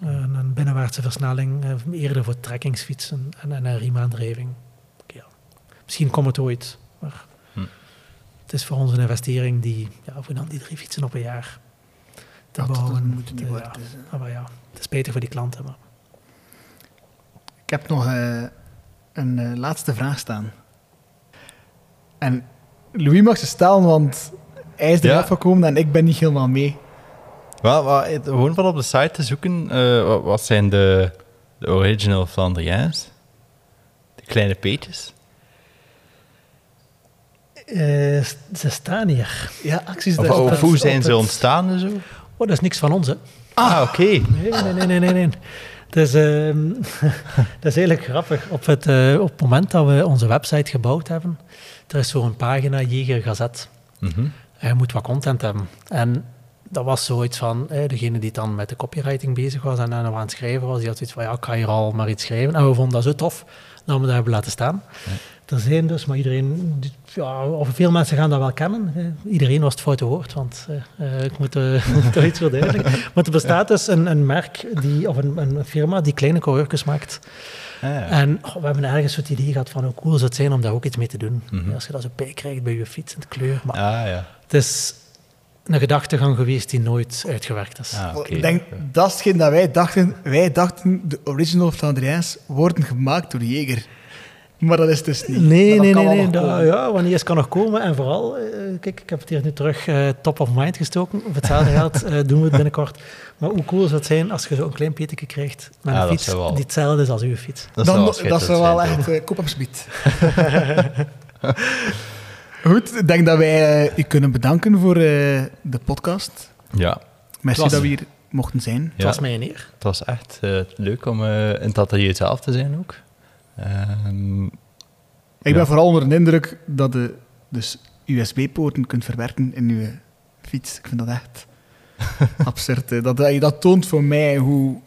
Een, een binnenwaartse versnelling, eh, eerder voor trekkingsfietsen en, en een riemaandrijving. Ja. Misschien komt het ooit, maar Hm. het is voor ons een investering die, ja, voor dan die drie fietsen op een jaar te dat, dat bouwen. moet niet te- worden. ja. Dus, eh. Ah, maar ja, het is beter voor die klanten. Maar. Ik heb nog eh, een eh, laatste vraag staan. En Louis mag ze stellen, want hij is er Ja. afgekomen en ik ben niet helemaal mee. Wel, gewoon van op de site te zoeken, eh, wat, wat zijn de, de original Flandriaans? De kleine peetjes? Eh, ze staan hier. Ja, acties Of, daar of hoe zijn ze ontstaan en zo? Oh, dat is niks van ons, hè. Ah, oké. Nee, nee, nee, nee, nee. nee. Dus, dat is eigenlijk grappig. Op het, eh, op het moment dat we onze website gebouwd hebben, er is zo'n pagina Jeger Gazet. Mhm. En je moet wat content hebben. En dat was zoiets van, eh, degene die dan met de copywriting bezig was en aan het schrijven was, die had zoiets van, ja, ik ga hier al maar iets schrijven. En we vonden dat zo tof dat we dat hebben laten staan. Er zijn dus, maar iedereen, ja, of veel mensen gaan dat wel kennen. Iedereen was het foute woord, want eh, eh, ik moet eh, toch iets verduidelijken. Maar er bestaat dus een, een merk, die, of een, een firma die kleine coureurs maakt. Ah, ja. En oh, we hebben ergens het idee gehad van hoe cool zou het zijn om daar ook iets mee te doen. Mhm. Als je dat zo bij krijgt bij je fiets en de kleur. Maar Ah, ja. het is een gedachtegang geweest die nooit uitgewerkt is. Ah. Ik denk, dat is hetgeen dat wij dachten. Wij dachten, de original Flandriaans worden gemaakt door Jeger. Maar dat is dus niet. Nee, nee, kan nee, nee. nog dat- komen. ja, wanneer is kan nog komen. En vooral, eh, kijk, ik heb het hier nu terug eh, top of mind gestoken. Op hetzelfde geld eh, doen we het binnenkort. Maar hoe cool zou het zijn als je zo'n klein peteke krijgt met Ja, een fiets wel- die hetzelfde is als uw fiets. Dat Dan, zou wel dat echt uh, kop op speed. Goed, ik denk dat wij eh, u kunnen bedanken voor eh, de podcast. Ja, Merci was- dat we hier mochten zijn. Het ja. was mij een eer. het was echt leuk om in het atelier zelf te zijn ook. Ehm, Ik ben Ja. vooral onder de indruk dat je dus USB-poorten kunt verwerken in je fiets. Ik vind dat echt absurd. hè. Dat, dat, dat toont voor mij hoe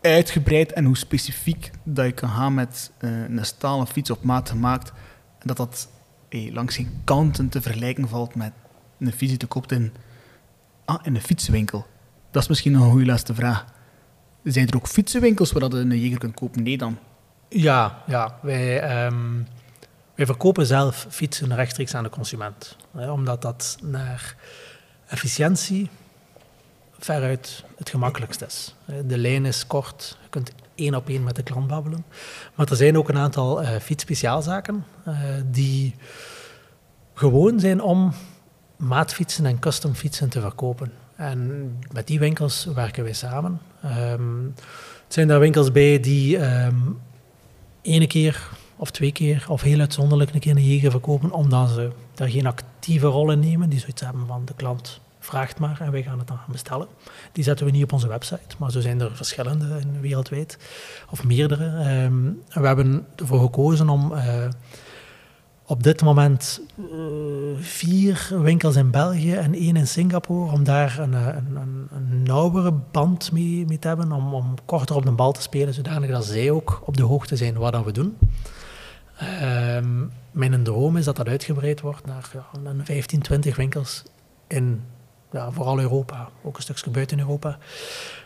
uitgebreid en hoe specifiek dat je kan gaan met eh, een stalen fiets op maat gemaakt. En dat dat eh, langs geen kanten te vergelijken valt met een fiets die je koopt in, ah, in een fietsenwinkel. Dat is misschien nog een goede laatste vraag. Zijn er ook fietsenwinkels waar je een Jeger kunt kopen? Nee dan. Ja, ja wij, ehm, wij verkopen zelf fietsen rechtstreeks aan de consument. Hè, omdat dat naar efficiëntie veruit het gemakkelijkst is. De lijn is kort, je kunt één op één met de klant babbelen. Maar er zijn ook een aantal eh fietsspeciaalzaken eh, die gewoon zijn om maatfietsen en custom fietsen te verkopen. En met die winkels werken wij samen. Ehm, het zijn daar winkels bij die ehm ene keer of twee keer of heel uitzonderlijk een keer een jeger verkopen, omdat ze daar geen actieve rol in nemen. Die zoiets hebben van de klant vraagt maar en wij gaan het dan gaan bestellen. Die zetten we niet op onze website, maar zo zijn er verschillende in wereldwijd, of meerdere. Ehm, we hebben ervoor gekozen om eh, op dit moment eh, vier winkels in België en één in Singapore, om daar een, eh, een, een, nauwere band mee, te hebben, om, om korter op de bal te spelen, zodanig dat zij ook op de hoogte zijn wat we doen. Ehm, mijn droom is dat dat uitgebreid wordt naar ja, een 15, 20 winkels in ja, vooral Europa, ook een stukje buiten Europa.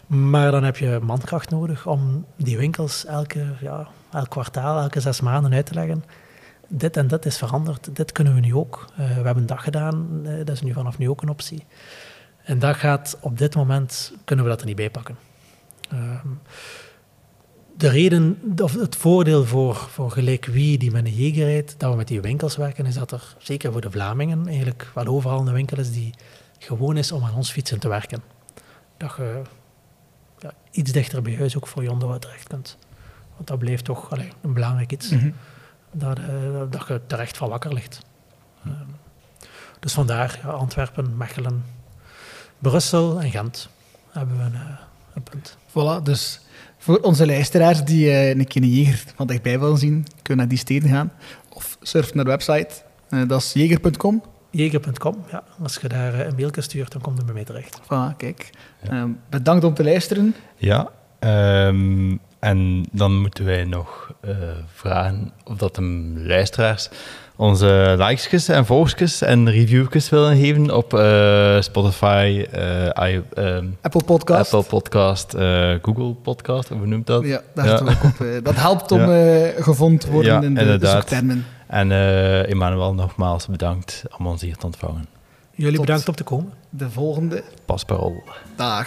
Maar dan heb je mankracht nodig om die winkels elke, ja, elk kwartaal, elke zes maanden uit te leggen. Dit en dit is veranderd, dit kunnen we nu ook. Eh, we hebben dag gedaan, eh, dat is nu vanaf nu ook een optie. En dat gaat op dit moment, kunnen we dat er niet bij pakken. Ehm, de reden, of het voordeel voor, voor gelijk wie die met een Jager rijdt, dat we met die winkels werken, is dat er, zeker voor de Vlamingen, eigenlijk wel overal een winkel is die gewoon is om aan ons fietsen te werken. Dat je ja, iets dichter bij huis ook voor je onderhoud terecht kunt. Want dat blijft toch een belangrijk iets. Mhm. Dat, eh, dat je terecht van wakker ligt. Ehm, dus vandaar ja, Antwerpen, Mechelen, Brussel en Gent hebben we een, eh, een punt. Voilà, dus voor onze luisteraars die eh, een keer een jeger van dichtbij willen zien, kunnen naar die steden gaan. Of surf naar de website. Eh, dat is jeger.com. Jeger.com, ja. Als je daar eh, een mailje stuurt, dan komt het bij mij terecht. Voilà, kijk. Ehm, bedankt om te luisteren. Ja, ehm, en dan moeten wij nog eh, vragen of dat de luisteraars onze likes en volgjes en reviewjes willen geven op eh, Spotify, eh, i- ehm, Apple Podcast. Apple Podcast, eh, Google Podcast, hoe noemt dat? Ja, daar zitten we ook op. dat helpt om Ja. eh, gevonden te worden Ja, in de, de zoektermen. En eh Emmanuel, nogmaals bedankt om ons hier te ontvangen. Jullie Tot- bedankt om te komen. De volgende Pasparol. dag.